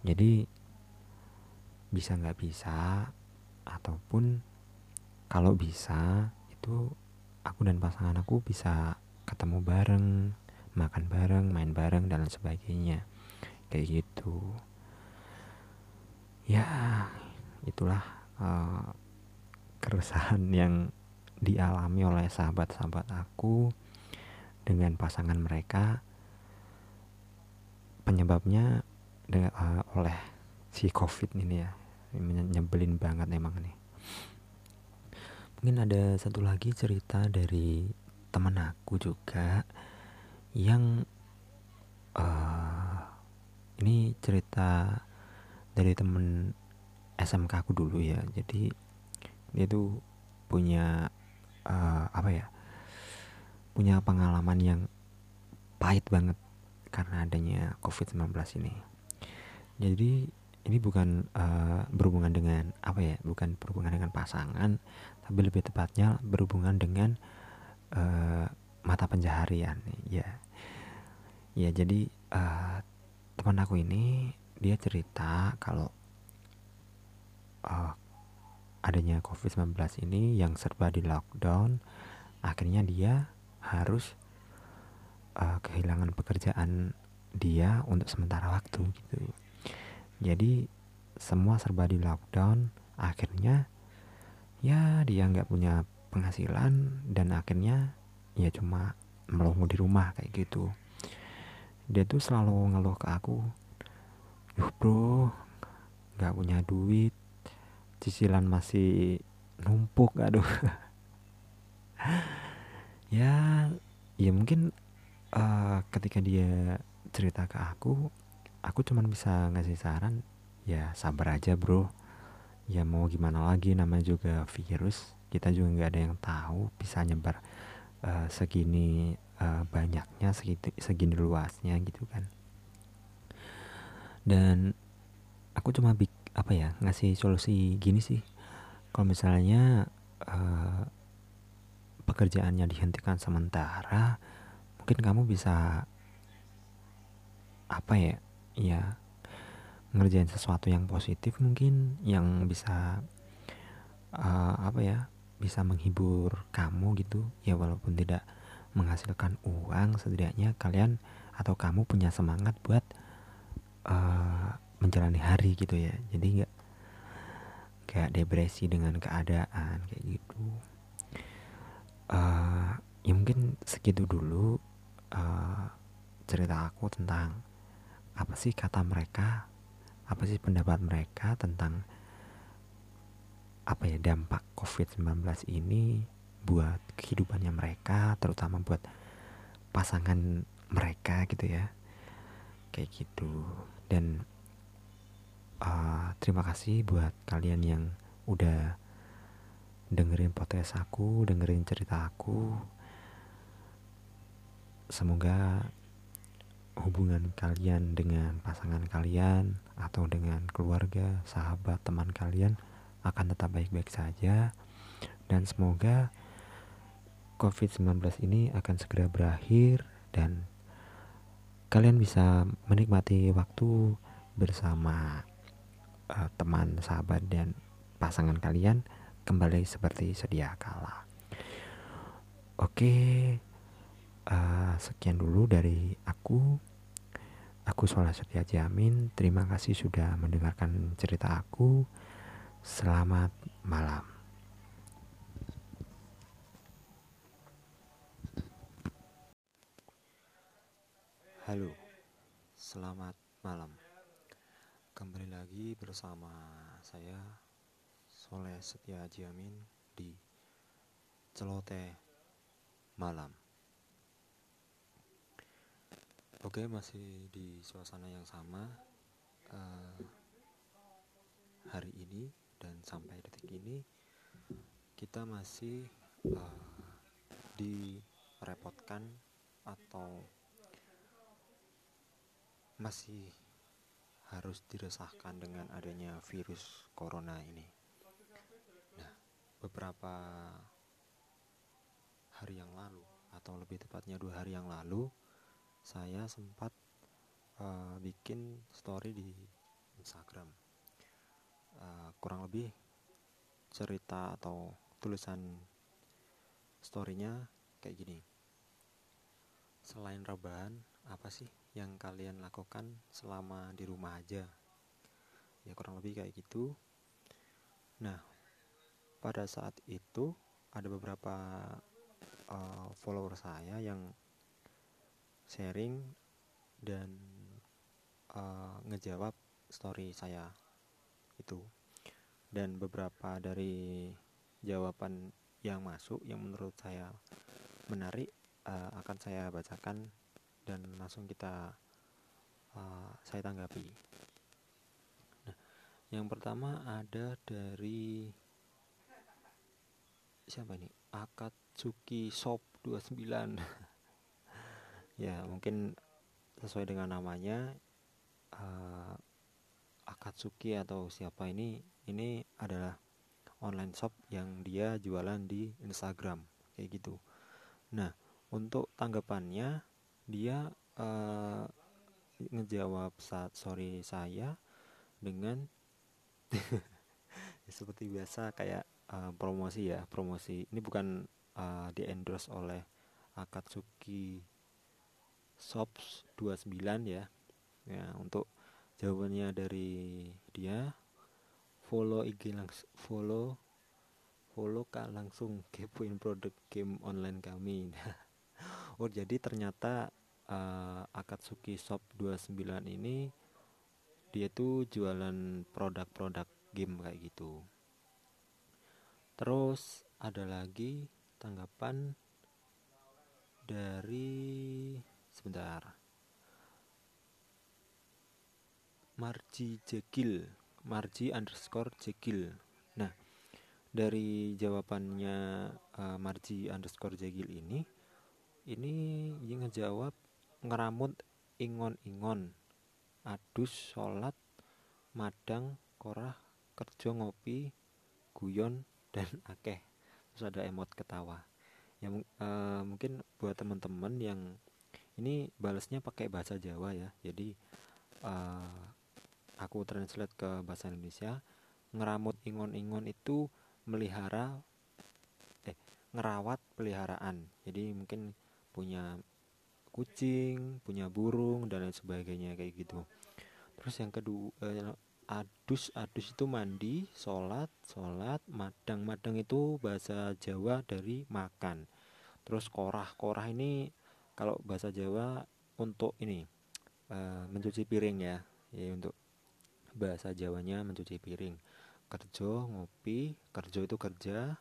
Jadi bisa nggak bisa ataupun kalau bisa itu aku dan pasangan aku bisa ketemu bareng makan bareng main bareng dan sebagainya. Kayak gitu ya itulah uh, keresahan yang dialami oleh sahabat-sahabat aku dengan pasangan mereka. Penyebabnya dengan, uh, oleh si covid ini ya nyebelin banget emang nih. Mungkin ada satu lagi cerita dari teman aku juga yang uh, ini cerita dari temen SMK aku dulu ya jadi dia tuh punya uh, apa ya punya pengalaman yang pahit banget karena adanya COVID-19 ini. Jadi ini bukan uh, berhubungan dengan apa ya, bukan berhubungan dengan pasangan, tapi lebih tepatnya berhubungan dengan uh, mata pencaharian. Ya, ya jadi uh, teman aku ini dia cerita kalau uh, adanya COVID-19 ini yang serba di lockdown, akhirnya dia harus uh, kehilangan pekerjaan dia untuk sementara waktu gitu. Jadi semua serba di lockdown akhirnya ya dia nggak punya penghasilan dan akhirnya ya cuma melongo di rumah kayak gitu. Dia tuh selalu ngeluh ke aku yuh bro nggak punya duit. Cicilan masih numpuk aduh. Ya ya mungkin uh, ketika dia cerita ke aku aku cuman bisa ngasih saran ya sabar aja bro. Ya mau gimana lagi namanya juga virus. Kita juga nggak ada yang tahu bisa nyebar uh, segini uh, banyaknya segini, segini luasnya gitu kan dan aku cuma bik apa ya ngasih solusi gini sih. Kalau misalnya uh, pekerjaannya dihentikan sementara mungkin kamu bisa apa ya ya ngerjain sesuatu yang positif mungkin yang bisa uh, apa ya bisa menghibur kamu gitu. Ya walaupun tidak menghasilkan uang setidaknya kalian atau kamu punya semangat buat uh, menjalani hari gitu ya. Jadi nggak kayak depresi dengan keadaan kayak gitu. Uh, ya mungkin segitu dulu uh, cerita aku tentang apa sih kata mereka apa sih pendapat mereka tentang apa ya dampak COVID-19 ini buat kehidupannya mereka terutama buat pasangan mereka gitu ya. Kayak gitu dan uh, terima kasih buat kalian yang udah dengerin podcast aku dengerin cerita aku. Semoga hubungan kalian dengan pasangan kalian atau dengan keluarga, sahabat, teman kalian akan tetap baik-baik saja. Dan semoga COVID-19 ini akan segera berakhir dan kalian bisa menikmati waktu bersama uh, teman, sahabat dan pasangan kalian kembali seperti sedia kala. Oke, uh, sekian dulu dari aku. Aku Soleh Setia Jamin. Terima kasih sudah mendengarkan cerita aku. Selamat malam. Halo, selamat malam. Kembali lagi bersama saya Soleh Setia Jamin di Celoteh Malam. Oke, masih di suasana yang sama uh, hari ini dan sampai detik ini kita masih uh, direpotkan atau masih harus diresahkan dengan adanya virus corona ini. Nah, beberapa hari yang lalu atau lebih tepatnya dua hari yang lalu saya sempat uh, bikin story di Instagram uh, kurang lebih cerita atau tulisan storynya kayak gini selain rebahan apa sih yang kalian lakukan selama di rumah aja. Ya kurang lebih kayak gitu. Nah pada saat itu ada beberapa uh, follower saya yang sharing dan uh, ngejawab story saya itu. Dan beberapa dari jawaban yang masuk yang menurut saya menarik uh, akan saya bacakan dan langsung kita uh, saya tanggapi. Nah, yang pertama ada dari siapa ini? Akatsuki Shop 29 ya mungkin sesuai dengan namanya uh, Akatsuki atau siapa ini ini adalah online shop yang dia jualan di Instagram kayak gitu nah untuk tanggapannya dia uh, ngejawab saat sorry saya dengan seperti biasa kayak uh, promosi ya promosi ini bukan uh, di endorse oleh Akatsuki Shops 29 ya. Ya, untuk jawabannya dari dia follow IG langsung follow follow kak langsung kepoin produk game online kami oh jadi ternyata uh, Akatsuki Shop 29 ini dia tuh jualan produk-produk game kayak gitu. Terus ada lagi tanggapan dari sebentar. Marji Jekil Marji underscore Jekil. Nah dari jawabannya uh, Marji underscore Jekil ini ini yang ngejawab ngeramut ingon-ingon. Adus sholat madang korah kerja ngopi guyon dan akeh. Terus ada emot ketawa. Yang uh, mungkin buat teman-teman yang ini balasnya pakai bahasa Jawa ya. Jadi uh, aku translate ke bahasa Indonesia. Ngeramut ingon-ingon itu melihara eh ngerawat peliharaan. Jadi mungkin punya kucing punya burung dan lain sebagainya kayak gitu. Terus yang kedua eh, adus adus itu mandi sholat sholat madang madang itu bahasa Jawa dari makan. Terus korah korah ini kalau bahasa Jawa untuk ini uh, mencuci piring ya ya untuk bahasa Jawanya mencuci piring. Kerja ngopi kerja itu kerja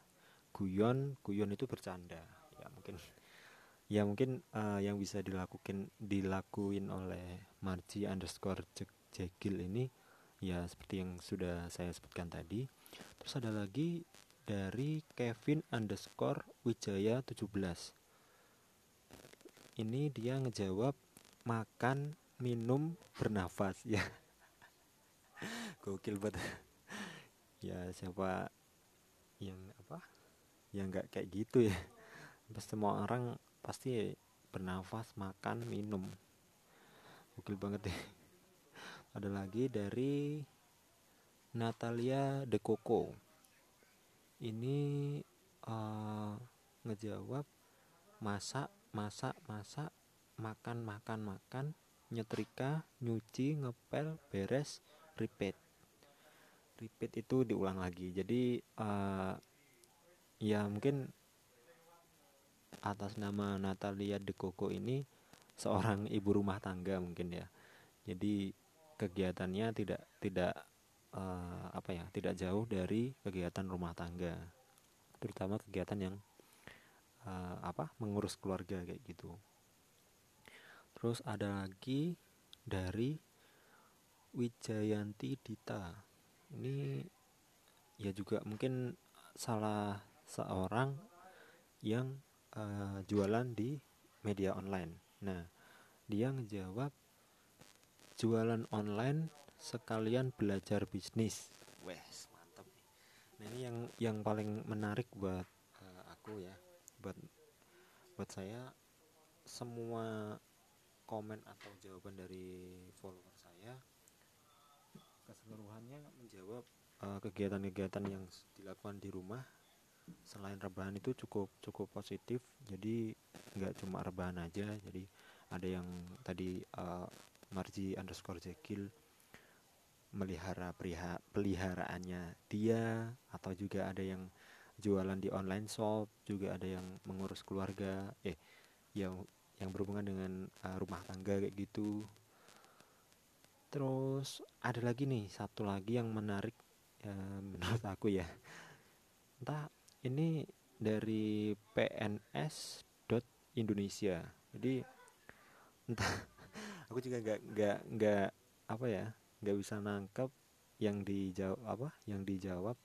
guyon guyon itu bercanda. Ya mungkin ya mungkin uh, yang bisa dilakukan dilakuin oleh Marji underscore Jekil ini ya seperti yang sudah saya sebutkan tadi. Terus ada lagi dari Kevin underscore Wijaya 17 ini dia ngejawab makan minum bernafas. Ya. Gokil banget. Ya siapa yang apa? Yang nggak kayak gitu ya. Pasti semua orang pasti bernafas makan minum. Gokil banget deh. Ada lagi dari Natalia De Coco. Ini uh, ngejawab masak masak masak makan makan makan nyetrika nyuci ngepel beres repeat. Repeat itu diulang lagi. Jadi uh, ya mungkin atas nama Natalia De Coco ini seorang ibu rumah tangga mungkin ya. Jadi kegiatannya tidak tidak uh, apa ya tidak jauh dari kegiatan rumah tangga. Terutama kegiatan yang uh, apa mengurus keluarga kayak gitu. Terus ada lagi dari Wijayanti Dita. Ini ya juga mungkin salah seorang yang uh, jualan di media online. Nah, dia ngejawab jualan online sekalian belajar bisnis. Wes, mantap nih. Nah, ini yang yang paling menarik buat uh, aku ya, buat buat saya semua komen atau jawaban dari follower saya keseluruhannya menjawab eh, kegiatan-kegiatan uh, yang dilakukan di rumah selain rebahan itu cukup cukup positif. Jadi nggak cuma rebahan aja jadi ada yang tadi uh, Marji underscore Jekil melihara periha, peliharaannya dia atau juga ada yang jualan di online shop juga ada yang mengurus keluarga eh yang yang berhubungan dengan uh, rumah tangga kayak gitu. Terus ada lagi nih satu lagi yang menarik ya, menurut aku ya. Entah ini dari PNS Indonesia. Jadi entah aku juga nggak nggak nggak apa ya nggak bisa nangkep yang dijawab apa yang dijawab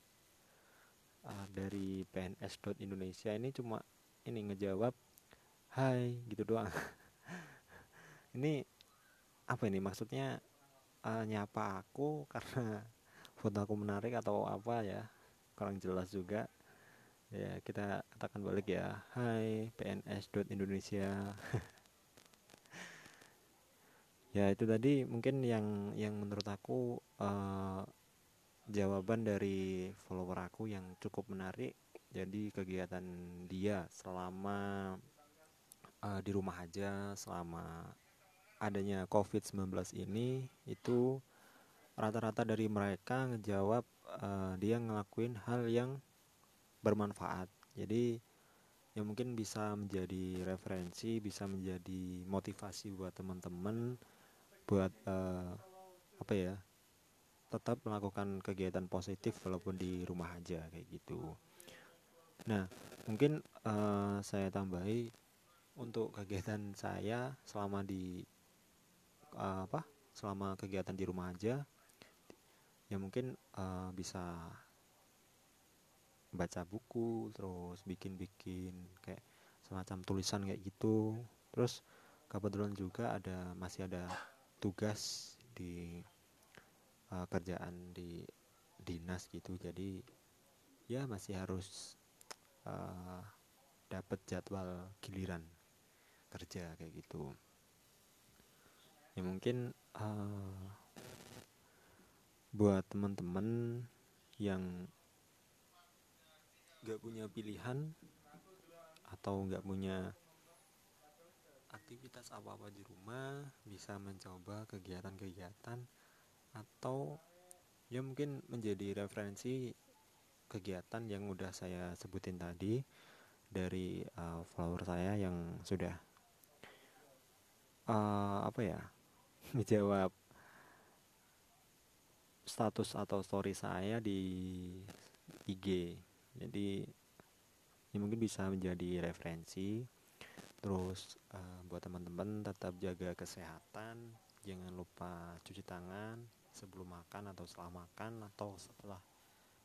uh, dari PNS Indonesia. Ini cuma ini ngejawab Hai gitu doang. Ini apa ini? Maksudnya uh, nyapa aku karena foto aku menarik atau apa ya? Kurang jelas juga ya kita katakan balik ya. Hai PNS Indonesia. Ya itu tadi mungkin yang yang menurut aku uh, jawaban dari follower aku yang cukup menarik. Jadi kegiatan dia selama uh, di rumah aja selama adanya COVID-19 ini itu rata-rata dari mereka ngejawab uh, dia ngelakuin hal yang bermanfaat. Jadi ya mungkin bisa menjadi referensi bisa menjadi motivasi buat teman-teman buat uh, apa ya tetap melakukan kegiatan positif walaupun di rumah aja kayak gitu. Nah mungkin uh, saya tambahi untuk kegiatan saya selama di uh, apa selama kegiatan di rumah aja ya mungkin uh, bisa baca buku terus bikin-bikin kayak semacam tulisan kayak gitu. Terus kebetulan juga ada masih ada tugas di uh, kerjaan di dinas gitu. Jadi ya masih harus uh, dapat jadwal giliran kerja kayak gitu. Ya mungkin uh, buat teman-teman yang gak punya pilihan atau gak punya aktivitas apa-apa di rumah bisa mencoba kegiatan-kegiatan atau ya mungkin menjadi referensi kegiatan yang udah saya sebutin tadi dari uh, follower saya yang sudah uh, apa ya menjawab status atau story saya di IG jadi ini mungkin bisa menjadi referensi. Terus uh, buat teman-teman tetap jaga kesehatan. Jangan lupa cuci tangan sebelum makan atau setelah makan atau setelah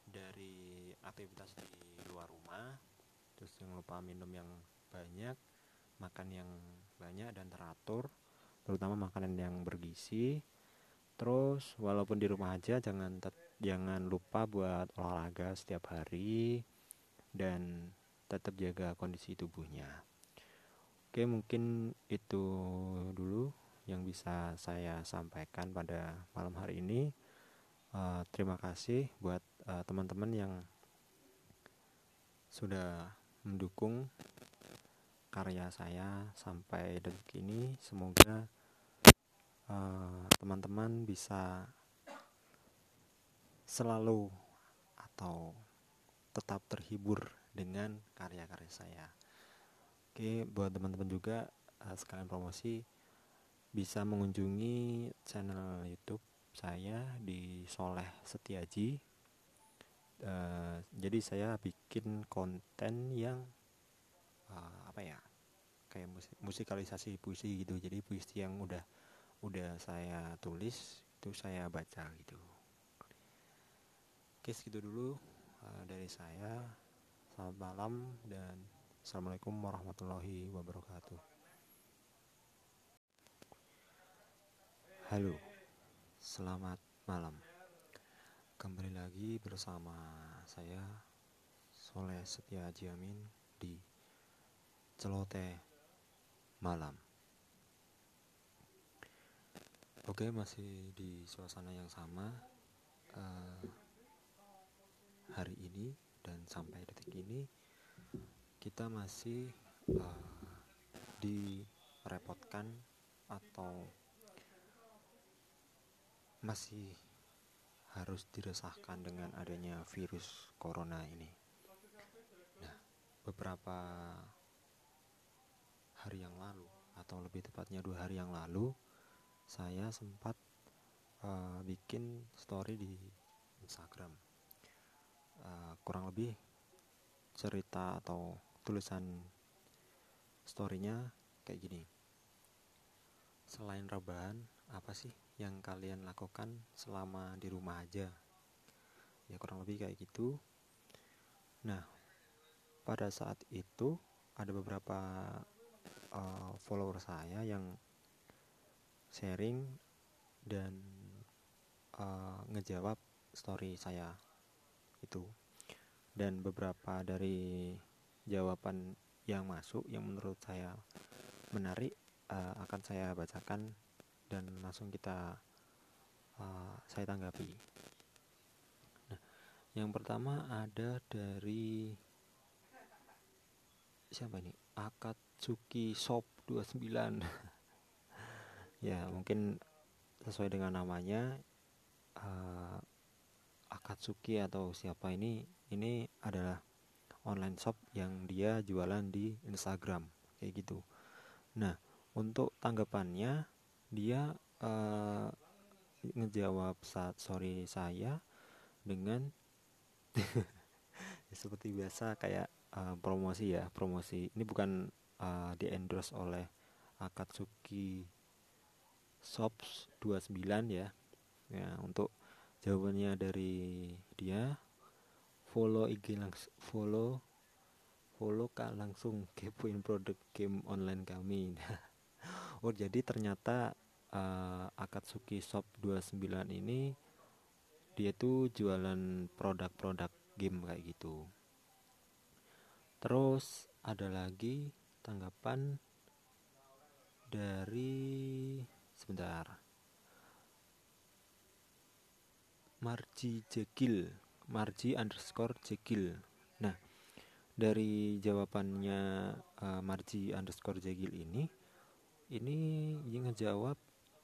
dari aktivitas di luar rumah. Terus jangan lupa minum yang banyak makan yang banyak dan teratur terutama makanan yang bergizi. Terus walaupun di rumah aja jangan jangan lupa buat olahraga setiap hari dan tetap jaga kondisi tubuhnya. Oke mungkin itu dulu yang bisa saya sampaikan pada malam hari ini. Uh, terima kasih buat uh, teman-teman yang sudah mendukung karya saya sampai detik ini. Semoga Eh, teman-teman uh, bisa selalu atau tetap terhibur dengan karya-karya saya. Oke, buat teman-teman juga uh, sekalian promosi bisa mengunjungi channel YouTube saya di Soleh Setiaji. Uh, jadi saya bikin konten yang uh, apa ya kayak musikalisasi puisi gitu. Jadi puisi yang udah udah saya tulis itu saya baca gitu oke segitu dulu uh, dari saya. Selamat malam dan assalamualaikum warahmatullahi wabarakatuh. Halo selamat malam. Kembali lagi bersama saya Soleh Setia Jamin di Celoteh Malam. Oke, masih di suasana yang sama. Uh, hari ini dan sampai detik ini kita masih uh, direpotkan atau masih harus diresahkan dengan adanya virus corona ini. Nah, beberapa hari yang lalu atau lebih tepatnya dua hari yang lalu saya sempat uh, bikin story di Instagram uh, kurang lebih cerita atau tulisan storynya kayak gini. Selain rebahan apa sih yang kalian lakukan selama di rumah aja? Ya kurang lebih kayak gitu. Nah pada saat itu ada beberapa uh, follower saya yang sharing dan uh, ngejawab story saya itu dan beberapa dari jawaban yang masuk yang menurut saya menarik uh, akan saya bacakan dan langsung kita uh, saya tanggapi. Nah, yang pertama ada dari siapa ini? Akatsuki Shop 29 ya mungkin sesuai dengan namanya uh, Akatsuki atau siapa ini ini adalah online shop yang dia jualan di Instagram kayak gitu. Nah untuk tanggapannya dia uh, ngejawab saat sorry saya dengan seperti biasa kayak uh, promosi ya promosi. Ini bukan uh, di endorse oleh Akatsuki Shops 29 ya. Ya untuk jawabannya dari dia follow IG langsung follow follow kak langsung kepoin produk game online kami. Oh jadi ternyata uh, Akatsuki Shop 29 ini dia tuh jualan produk-produk game kayak gitu. Terus ada lagi tanggapan dari sebentar Marji Jekil Marji underscore Jekil nah dari jawabannya uh, Marji underscore Jekil ini ini yang ngejawab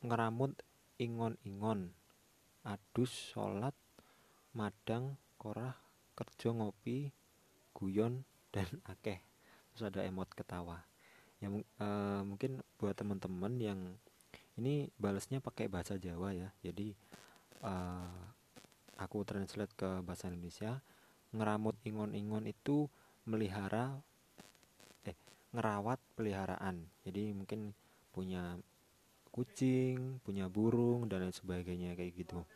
ngeramut ingon-ingon adus sholat madang korah kerja ngopi guyon dan akeh. Terus ada emot ketawa. Yang uh, mungkin buat teman-teman yang ini balasnya pakai bahasa Jawa ya. Jadi uh, aku translate ke bahasa Indonesia ngeramut ingon-ingon itu melihara eh ngerawat peliharaan. Jadi mungkin punya kucing punya burung dan lain sebagainya kayak gitu.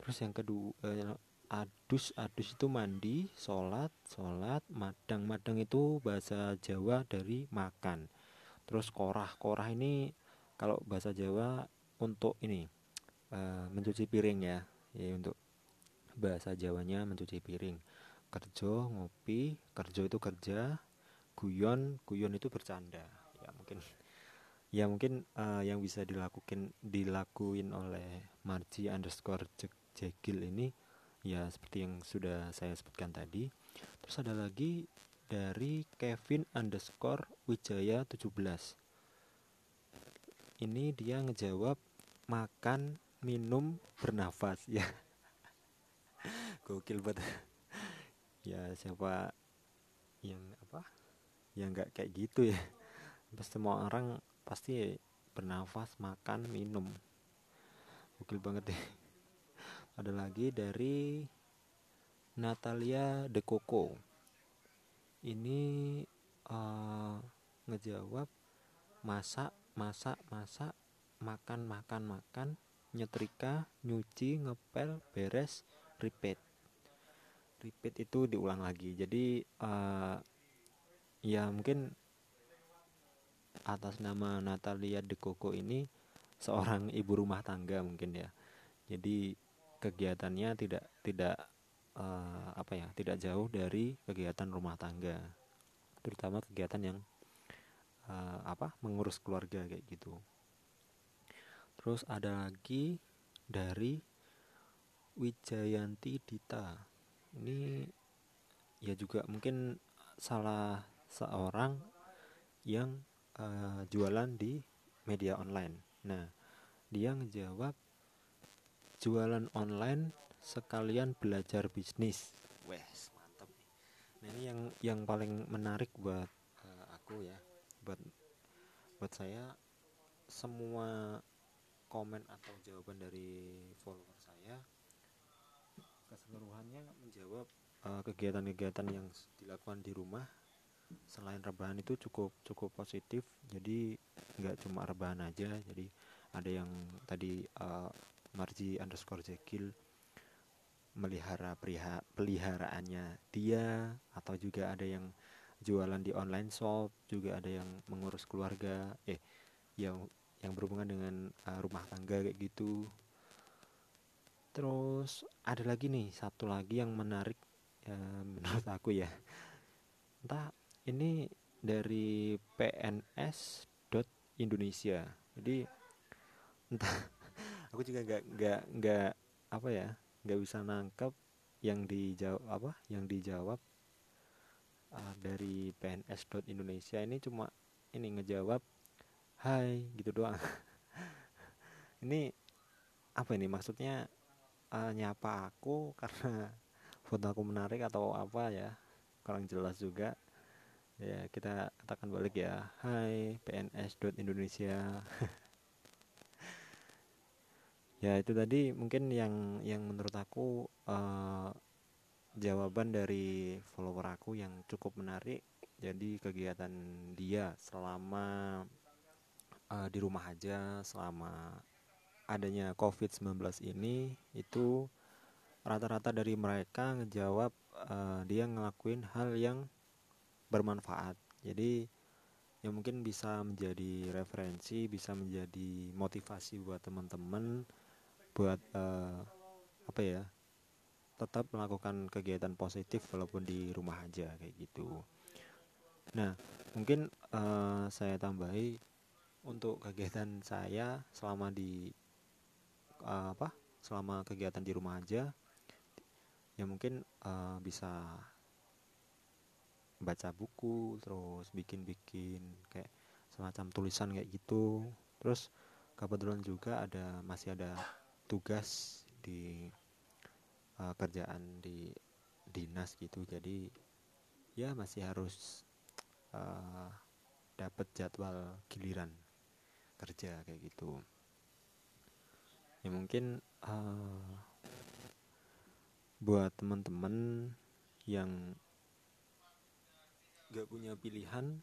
Terus yang kedua eh, adus adus itu mandi sholat sholat madang madang itu bahasa Jawa dari makan. Terus korah korah ini kalau bahasa Jawa untuk ini uh, mencuci piring ya ya untuk bahasa Jawanya mencuci piring. Kerja ngopi kerja itu kerja guyon guyon itu bercanda. Ya mungkin ya mungkin uh, yang bisa dilakukan dilakuin oleh Marji underscore Jekil ini ya seperti yang sudah saya sebutkan tadi. Terus ada lagi dari Kevin underscore Wijaya 17 ini dia ngejawab makan minum bernafas. Ya gokil banget. Ya siapa yang apa? Yang nggak kayak gitu ya. Pasti semua orang pasti bernafas makan minum. Gokil banget deh. Ada lagi dari Natalia De Coco. Ini uh, ngejawab masak masak masak makan makan makan nyetrika nyuci ngepel beres repeat repeat itu diulang lagi. Jadi uh, ya mungkin atas nama Natalia De Coco ini seorang ibu rumah tangga mungkin ya. Jadi kegiatannya tidak tidak uh, apa ya tidak jauh dari kegiatan rumah tangga. Terutama kegiatan yang uh, apa mengurus keluarga kayak gitu. Terus ada lagi dari Wijayanti Dita ini ya juga mungkin salah seorang yang uh, jualan di media online. Nah, dia ngejawab jualan online sekalian belajar bisnis. Wes, mantap nih. Nah, ini yang yang paling menarik buat uh, aku ya, buat buat saya semua komen atau jawaban dari follower keseluruhannya menjawab eh, kegiatan-kegiatan yang dilakukan di rumah selain rebahan itu cukup cukup positif. Jadi nggak cuma rebahan aja jadi ada yang tadi uh, Marji underscore Jekil melihara peliharaannya dia atau juga ada yang jualan di online shop juga ada yang mengurus keluarga eh yang yang berhubungan dengan uh, rumah tangga kayak gitu terus ada lagi nih satu lagi yang menarik ya, menurut aku ya. Entah ini dari PNS Indonesia. Jadi entah aku juga nggak nggak nggak apa ya nggak bisa nangkep yang dijawab apa yang dijawab uh, dari Indonesia. Ini cuma ini ngejawab Hai gitu doang. Ini apa ini? Maksudnya uh, nyapa aku karena foto aku menarik atau apa ya kurang jelas juga. Ya kita katakan balik ya. Hai PNS Indonesia. Ya itu tadi mungkin yang yang menurut aku uh, jawaban dari follower aku yang cukup menarik. Jadi kegiatan dia selama uh, di rumah aja selama adanya COVID-19 ini itu rata-rata dari mereka ngejawab uh, dia ngelakuin hal yang bermanfaat jadi ya mungkin bisa menjadi referensi bisa menjadi motivasi buat teman-teman buat uh, apa ya tetap melakukan kegiatan positif walaupun di rumah aja kayak gitu. Nah, mungkin uh, saya tambahi untuk kegiatan saya selama di uh, apa? Selama kegiatan di rumah aja ya mungkin uh, bisa baca buku, terus bikin-bikin kayak semacam tulisan kayak gitu. Terus kebetulan juga ada masih ada tugas di uh, kerjaan di dinas gitu jadi ya masih harus uh, dapat jadwal giliran kerja kayak gitu ya mungkin uh, buat teman-teman yang gak punya pilihan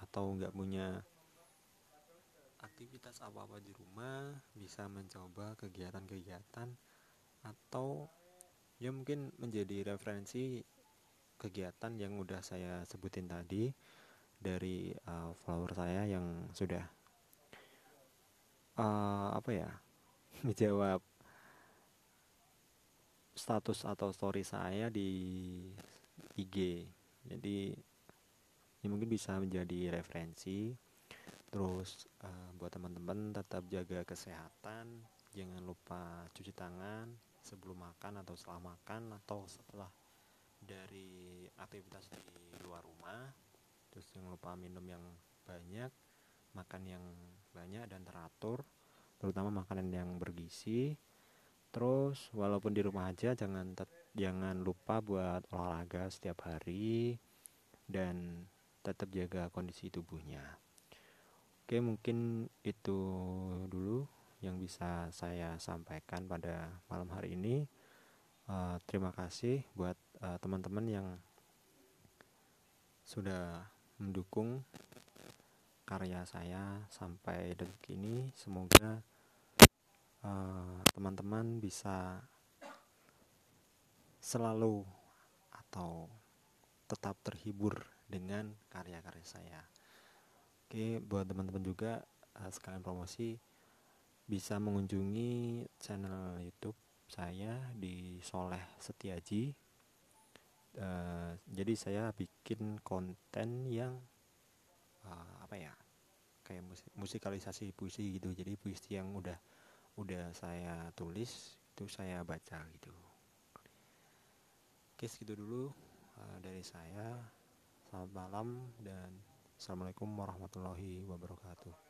atau nggak punya aktivitas apa-apa di rumah bisa mencoba kegiatan-kegiatan atau ya mungkin menjadi referensi kegiatan yang udah saya sebutin tadi dari uh, follower saya yang sudah uh, apa ya menjawab status atau story saya di IG jadi ya mungkin bisa menjadi referensi. Terus uh, buat teman-teman tetap jaga kesehatan. Jangan lupa cuci tangan sebelum makan atau setelah makan atau setelah dari aktivitas di luar rumah. Terus jangan lupa minum yang banyak makan yang banyak dan teratur terutama makanan yang bergizi terus walaupun di rumah aja jangan jangan lupa buat olahraga setiap hari dan tetap jaga kondisi tubuhnya oke mungkin itu dulu yang bisa saya sampaikan pada malam hari ini. Uh, terima kasih buat uh, teman-teman yang sudah mendukung karya saya sampai detik ini. Semoga uh, teman-teman uh, bisa selalu atau tetap terhibur dengan karya-karya saya. Oke, buat teman-teman juga uh, sekalian promosi bisa mengunjungi channel YouTube saya di Soleh Setiaji. Uh, jadi saya bikin konten yang uh, apa ya kayak musikalisasi puisi gitu. Jadi puisi yang udah udah saya tulis itu saya baca gitu. Oke segitu dulu uh, dari saya. Selamat malam dan assalamualaikum warahmatullahi wabarakatuh.